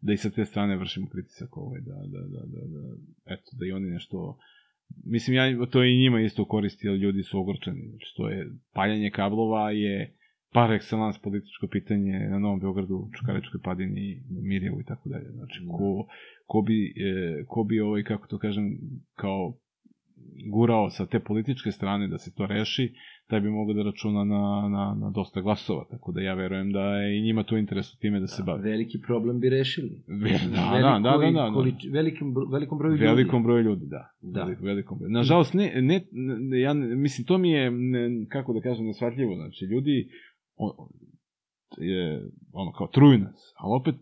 da i sa te strane vršimo pritisak ovaj da da da da, da eto da i oni nešto mislim ja to i njima isto koristi jer ljudi su ogorčeni znači to je paljanje kablova je par excellence političko pitanje na Novom Beogradu, Čukaričkoj padini, Mirjevu i tako dalje. Znači, ko, ko, bi, e, ko bi ovaj, kako to kažem, kao gurao sa te političke strane da se to reši, taj bi mogao da računa na, na, na dosta glasova, tako da ja verujem da je i njima to interes u time da se bave. Veliki problem bi rešili. Da, da, da, da, da, da. Količ, velikim, velikom broju ljudi. Velikom broju ljudi, da. Da. Velik- Velikom broju. Nažalost, ne, ne, ne, ja, mislim, to mi je, ne, kako da kažem, nesvatljivo. Znači, ljudi, o, je, ono, kao, truju nas, ali opet,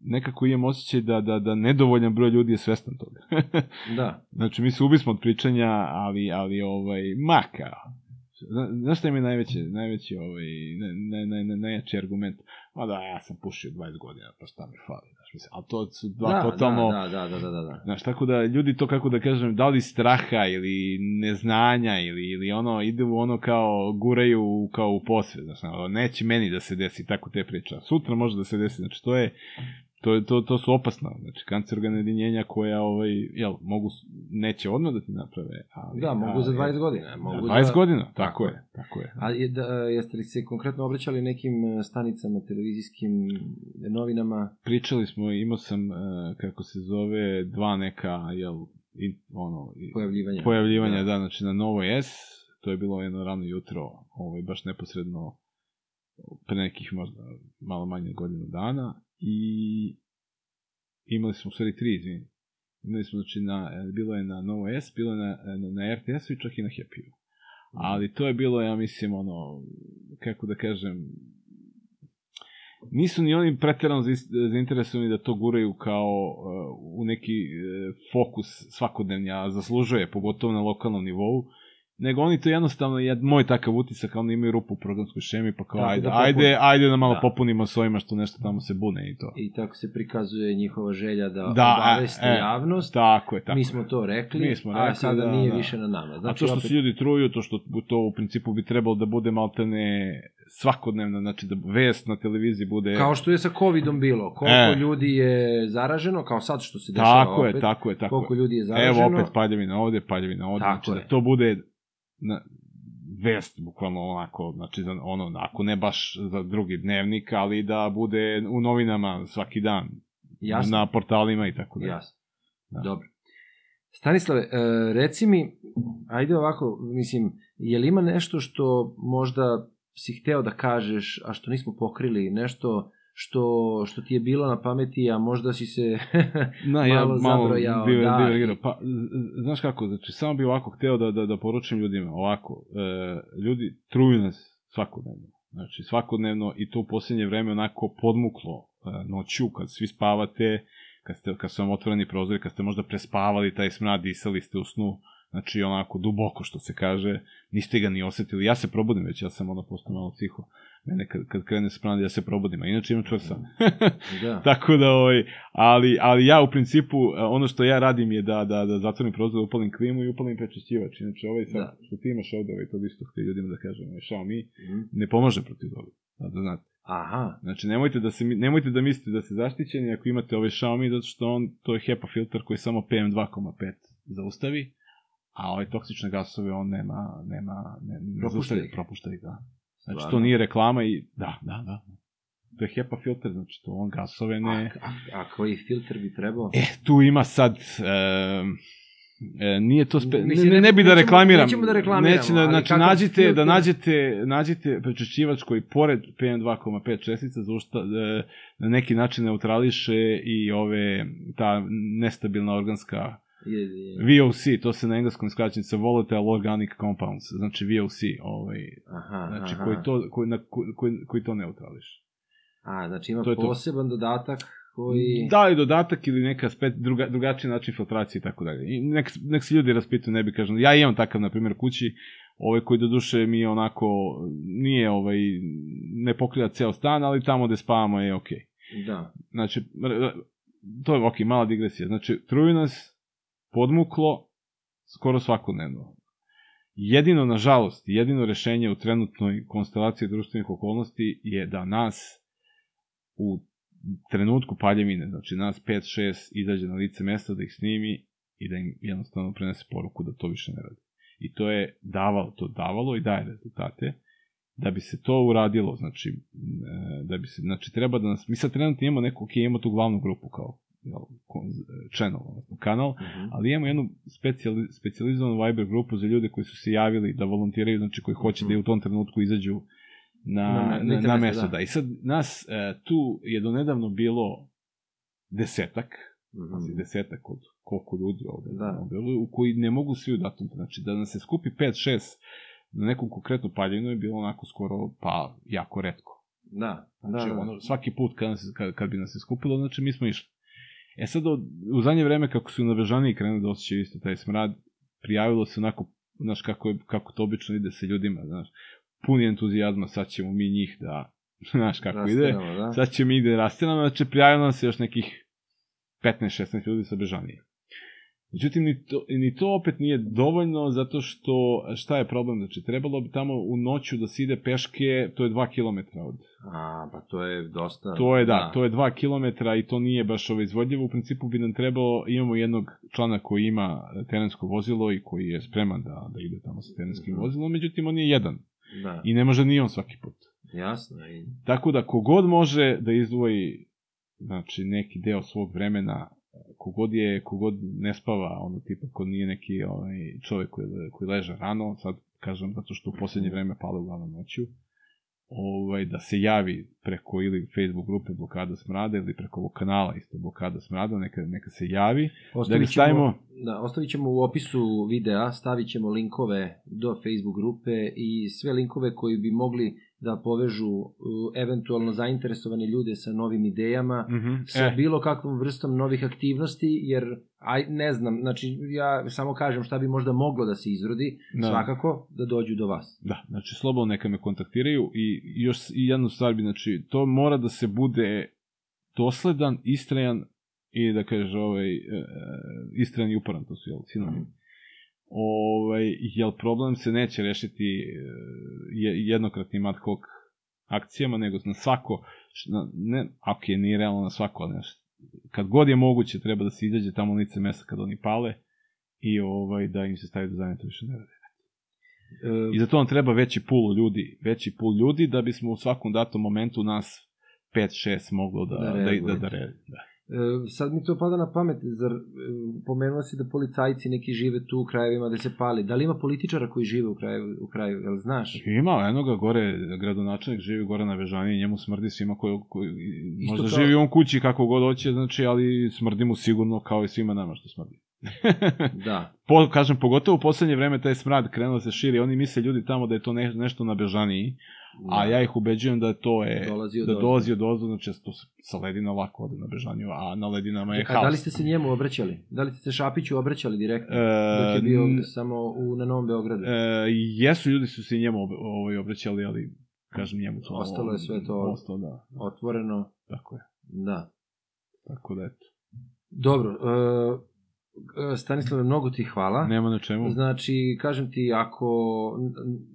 nekako imam osjećaj da, da, da nedovoljan broj ljudi je svestan toga. Da. znači, mi se ubismo od pričanja, ali, ali, ovaj, maka. Zna, znaš šta mi je najveći, najveći, ovaj, ne, ne, ne, ne, najjači argument? Ma da, ja sam pušio 20 godina, pa šta mi fali, znaš, mislim, ali to su dva da, totalno... Da, da, da, da, da, da. Znaš, tako da ljudi to, kako da kažem, da li straha ili neznanja ili, ili ono, ide u ono kao, guraju kao u posve, znaš, neće meni da se desi tako te priče, a sutra može da se desi, znači to je, to, je- to, to su opasna, znači kancerogena jedinjenja koja, ovaj, jel, mogu, neće odmah da ti naprave, ali... Da, mogu za 20 godina. Za Mogu 20 za... godina, tako, je, tako je. A je, da, jeste li se konkretno obraćali nekim e, stanicama, televizijskim novinama? Pričali smo, imao sam, e, kako se zove, dva neka, jel, in, ono, i- Pojavljivanja. pojavljivanja, da. Da. da, znači na Novoj S, to je bilo jedno rano jutro, ovaj, baš neposredno pre nekih možda malo manje od godinu dana i imali smo u stvari tri, izvini. Imali smo, znači, na, e, bilo je na Novo S, bilo je na, na, na RTS-u i čak i na Happy-u. Ali to je bilo, ja mislim, ono, kako da kažem, nisu ni oni preterano zainteresovani da to guraju kao uh, u neki uh, fokus svakodnevni, a zaslužuje, pogotovo na lokalnom nivou, nego oni to jednostavno, je moj takav utisak, oni imaju rupu u programskoj šemi, pa kao, Tako ajde, da popune. ajde, ajde da malo Da. popunimo s ovima što nešto tamo se bune i to. I tako se prikazuje njihova želja da, Da, e, e, javnost. Tako je, tako Mi smo to rekli, Mi smo a rekli, sada da, nije da. više na nama. Znači, a to što opet, se ljudi truju, to što to u principu bi trebalo da bude maltene svakodnevna, znači da vest na televiziji bude... Kao što je sa covidom bilo, koliko E. ljudi je zaraženo, kao sad što se dešava tako opet, je, tako je, tako koliko je. ljudi je zaraženo. Evo opet paljevina ovde, paljevina ovde, Tako znači je. da to bude na, vest, bukvalno onako, znači za ono, ako ne baš za drugi dnevnik, ali da bude u novinama svaki dan, Jasno. na portalima i tako dalje. Jasno. Da. Dobro. Stanislave, e, reci mi, ajde ovako, mislim, je li ima nešto što možda si hteo da kažeš, a što nismo pokrili, nešto što, što ti je bilo na pameti, a možda si se Na, ja malo malo zabrojao, diver, da. divergirao. Pa, znaš kako, znači, samo bi ovako hteo da, da, da poručim ljudima, ovako, e, ljudi truju nas svakodnevno. Znači, svakodnevno i to u posljednje vreme onako podmuklo e, noću, kad svi spavate, kad, ste, kad su vam otvoreni prozori, kad ste možda prespavali taj smrad, disali ste u snu, Znači, onako, duboko, što se kaže, niste ga ni osetili. Ja se probudim već, ja sam ono postao malo psiho. Mene kad, kad krene se ja se probudim, a inače imam čvrsa. Da. Tako da, ovaj, ali, ali ja u principu, e, ono što ja radim je da, da, da zatvorim prozor, upalim klimu i upalim prečišćivač. Inače, ovaj sad, Da. što ti imaš ovde, ovaj, to bi isto htio ljudima da kažem, ovaj Xiaomi, Mhm. ne pomaže protiv toga. Da, da znate. Aha, Znači, nemojte da, se, nemojte da mislite da ste zaštićeni ako imate ovaj Xiaomi, zato što on, to je HEPA filter koji samo PM2,5 zaustavi, a ove toksične gasove on nema, nema, ne, ne Propušta ih. propušta ih, da. Znači, Stvarno? to nije reklama i, da, da, da. To je HEPA filter, znači to on gasove ne... a, a, a koji filter bi trebao? E, tu ima sad... E, e, nije to spe... Mislim, ne, ne, ne bi da reklamiram. nećemo da reklamiramo, Neće da, znači, nađite, da filter? nađete, nađite prečišćivač koji pored PM2,5 čestica zaušta, e, na neki način neutrališe i ove, ta nestabilna organska. VOC, to se na engleskom skraćenica Volatile Organic Compounds, znači VOC, ovaj, Aha, znači aha. koji to, koji, na, koji, koji, to neutrališe. A, znači ima To je to. poseban dodatak koji... Da li dodatak ili neka spet druga, drugačiji način filtracije i tako dalje. I nek, nek se ljudi raspitaju, ne bi kažem. Ja imam takav, na primjer, kući, ovaj koji do duše mi je onako, nije ovaj, ne pokriva ceo stan, ali tamo gde spavamo je okej. Da. Znači, to je okej, mala digresija. Znači, truju nas podmuklo skoro svakodnevno. Jedino, nažalost, jedino rešenje u trenutnoj konstelaciji društvenih okolnosti je da nas u trenutku paljevine, znači nas 5-6 izađe na lice mesta da ih snimi i da im jednostavno prenese poruku da to više ne radi. I to je davalo, to davalo i daje rezultate. Da bi se to uradilo, znači, e, da bi se, znači, treba da nas, mi sad trenutno imamo neku, ok, imamo tu glavnu grupu kao, jel, channel, odnosno kanal, Mhm. ali imamo jednu specijali, specijalizovanu Viber grupu za ljude koji su se javili da volontiraju, znači koji hoće da i u tom trenutku izađu na, Na na, na, na mesto. da. Da. I sad nas e, tu je donedavno bilo desetak, Mhm. znači desetak od koliko ljudi ovde Da. na Beogradu, u koji ne mogu svi u datom. Znači da nas se skupi 5-6 na nekom konkretnu paljinu je bilo onako skoro pa jako redko. Da, Znači, da, da. ono, svaki put kad, nas, kad, kad bi nas se skupilo, znači mi smo išli. E sad, od, u zadnje vreme, kako su navežani krenuli da osjećaju isto taj smrad, prijavilo se onako, znaš, kako, je, kako to obično ide sa ljudima, znaš, puni entuzijazma, sad ćemo mi njih da, znaš kako ide, Rasteramo, da. sad ćemo mi ide rastiramo, znači prijavilo nam se još nekih 15-16 ljudi sa Bežanije. Međutim, ni to, ni to opet nije dovoljno, zato što, šta je problem? Znači, trebalo bi tamo u noću da se ide peške, to je 2 km od A, pa to je dosta... To je da, to je 2 km i to nije baš ovo izvodljivo. U principu bi nam trebalo, imamo jednog člana koji ima terensko vozilo i koji je spreman da, da ide tamo sa terenskim Mhm. vozilom, međutim on je jedan Da, i ne može ni on svaki put. jasno. I... Tako da kogod može da izdvoji znači, neki deo svog vremena, kogod je, kogod ne spava, ono tipa, kod nije neki ovaj, čovek koji, koji leže rano, sad kažem zato što u poslednje vreme pada uglavnom noću, ovaj, da se javi preko ili Facebook grupe Blokada smrada ili preko ovog kanala isto Blokada smrada, neka, neka se javi. Ostavit ga stavimo- ćemo, da, ostavit ćemo u opisu videa, stavit ćemo linkove do Facebook grupe i sve linkove koji bi mogli da povežu eventualno zainteresovane ljude sa novim idejama, Mm sa E, bilo kakvom vrstom novih aktivnosti, jer aj, ne znam, znači ja samo kažem šta bi možda moglo da se izrodi, Da. svakako da dođu do vas. Da, znači slobodno neka me kontaktiraju i još i jednu stvar bi, znači, to mora da se bude dosledan, istrajan i da kaže ovaj, e, e, istrajan i uporan, to su jel, sinonimi. Ovaj, jel problem se neće rešiti e, je- jednokratnim ad hoc akcijama, nego na svako, na, ne, ok, nije realno na svako, ali znaš, kad god je moguće treba da se izađe tamo lice mesta kad oni pale i ovaj, da im se stavi do zadnje to više ne radi. E, I za to nam treba veći pul ljudi, veći pul ljudi da bismo u svakom datom momentu nas 5-6 moglo da, Da da, da, da, da, re- da. E, sad mi to pada na pamet, zar e, pomenuo si da policajci neki žive tu u krajevima da se pali. Da li ima političara koji žive u kraju, u kraju jel znaš? Ima, eno ga gore, gradonačelnik živi gore na Vežani, njemu smrdi svima koji, koji možda kao- živi on kući kako god hoće, znači, ali smrdi mu sigurno kao i svima nama što smrdi. Da. po, kažem, pogotovo u poslednje vreme taj smrad krenuo da se širi, oni misle ljudi tamo da je to ne, nešto na Bežaniji, a ja ih ubeđujem da to je, Dolazi od da dolazi od ozdo, znači to sa ledina lako ode na Bežaniju, a na ledinama je A haos. da li ste se njemu obraćali? Da li ste se Šapiću obraćali direktno? E, dok je bio n- samo u, na Novom Beogradu? E, jesu, ljudi su se njemu ovaj, obraćali, ali kažem njemu to... Ostalo je sve to- Ostalo, da. Otvoreno, Tako je. da. Tako da, eto. Dobro, e, Stanislave, mnogo ti hvala. Nema na čemu. Znači, kažem ti, ako,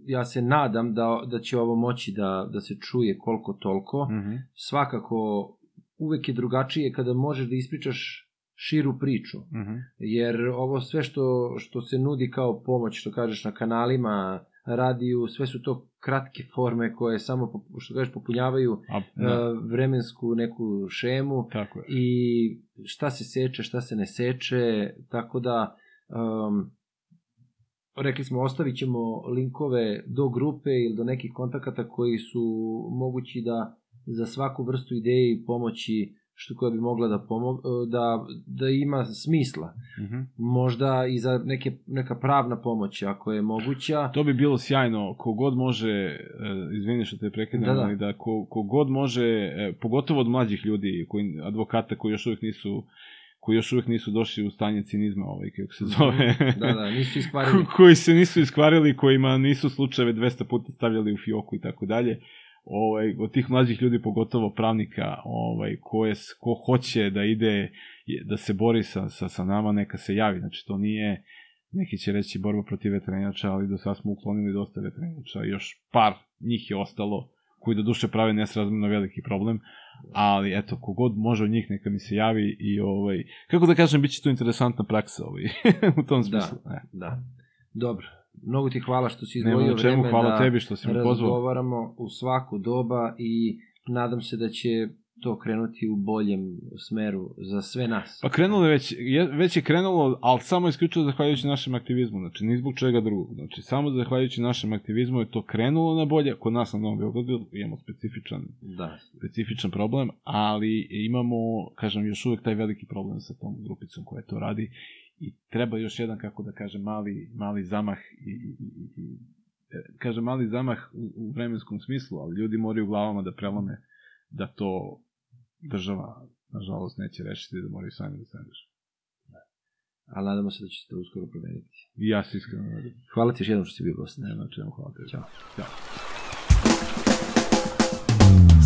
ja se nadam da, da će ovo moći da, da se čuje koliko toliko, Mhm. svakako uvek je drugačije kada možeš da ispričaš širu priču, Mhm. jer ovo sve što, što se nudi kao pomoć, što kažeš na kanalima, radiju, sve su to kratke forme koje samo, što kažeš, popunjavaju A, e, da, vremensku neku šemu tako je. i šta se seče, šta se ne seče, tako da um, rekli smo ostavit ćemo linkove do grupe ili do nekih kontakata koji su mogući da za svaku vrstu ideje i pomoći što koja bi mogla da, pomog, da, da ima smisla. Mhm. Možda i za neke, neka pravna pomoć ako je moguća. To bi bilo sjajno, kogod može, e, izvini što te prekidam, Da, da. ali da ko, kogod može, e, pogotovo od mlađih ljudi, koji, advokata koji još uvijek nisu koji još uvijek nisu došli u stanje cinizma, ovaj, kako se zove. Da, da, nisu iskvarili. Ko- koji se nisu iskvarili, kojima nisu slučajeve 200 puta stavljali u fioku i tako dalje. Ovaj, od tih mlađih ljudi, pogotovo pravnika, ovaj, koje, s- ko hoće da ide, je- da se bori sa, sa, sa nama, neka se javi. Znači, to nije, neki će reći borba protiv vetrenjača, ali do sad smo uklonili dosta vetrenjača. Još par njih je ostalo, koji do duše prave nesrazmjerno veliki problem, ali eto, kogod može od njih neka mi se javi i ovaj, kako da kažem, bit će to interesantna praksa ovaj, u tom smislu. Da. Da. Dobro. Mnogo ti hvala što si Nema izdvojio na čemu, vreme hvala da tebi što si pozvao. razgovaramo u svaku doba i nadam se da će to krenuti u boljem smeru za sve nas. Pa krenulo je već, je, već je krenulo, ali samo isključivo zahvaljujući našem aktivizmu, znači ni zbog čega drugog. Znači samo zahvaljujući našem aktivizmu je to krenulo na bolje, kod nas na Novom Beogradu imamo specifičan, Da. specifičan problem, ali imamo, kažem, još uvek taj veliki problem sa tom grupicom koja to radi i treba još jedan, kako da kažem, mali, mali zamah i, i, i, i e, kažem, mali zamah u, u vremenskom smislu, ali ljudi moraju glavama da prelome da to država, nažalost, neće rešiti da moraju sami da se angažuju. Ali nadamo se da će se to uskoro promeniti. I ja se iskreno nadam. Hvala ti još jednom što si bio gost. Ne, na čemu, hvala tebi. Ćao. Ćao.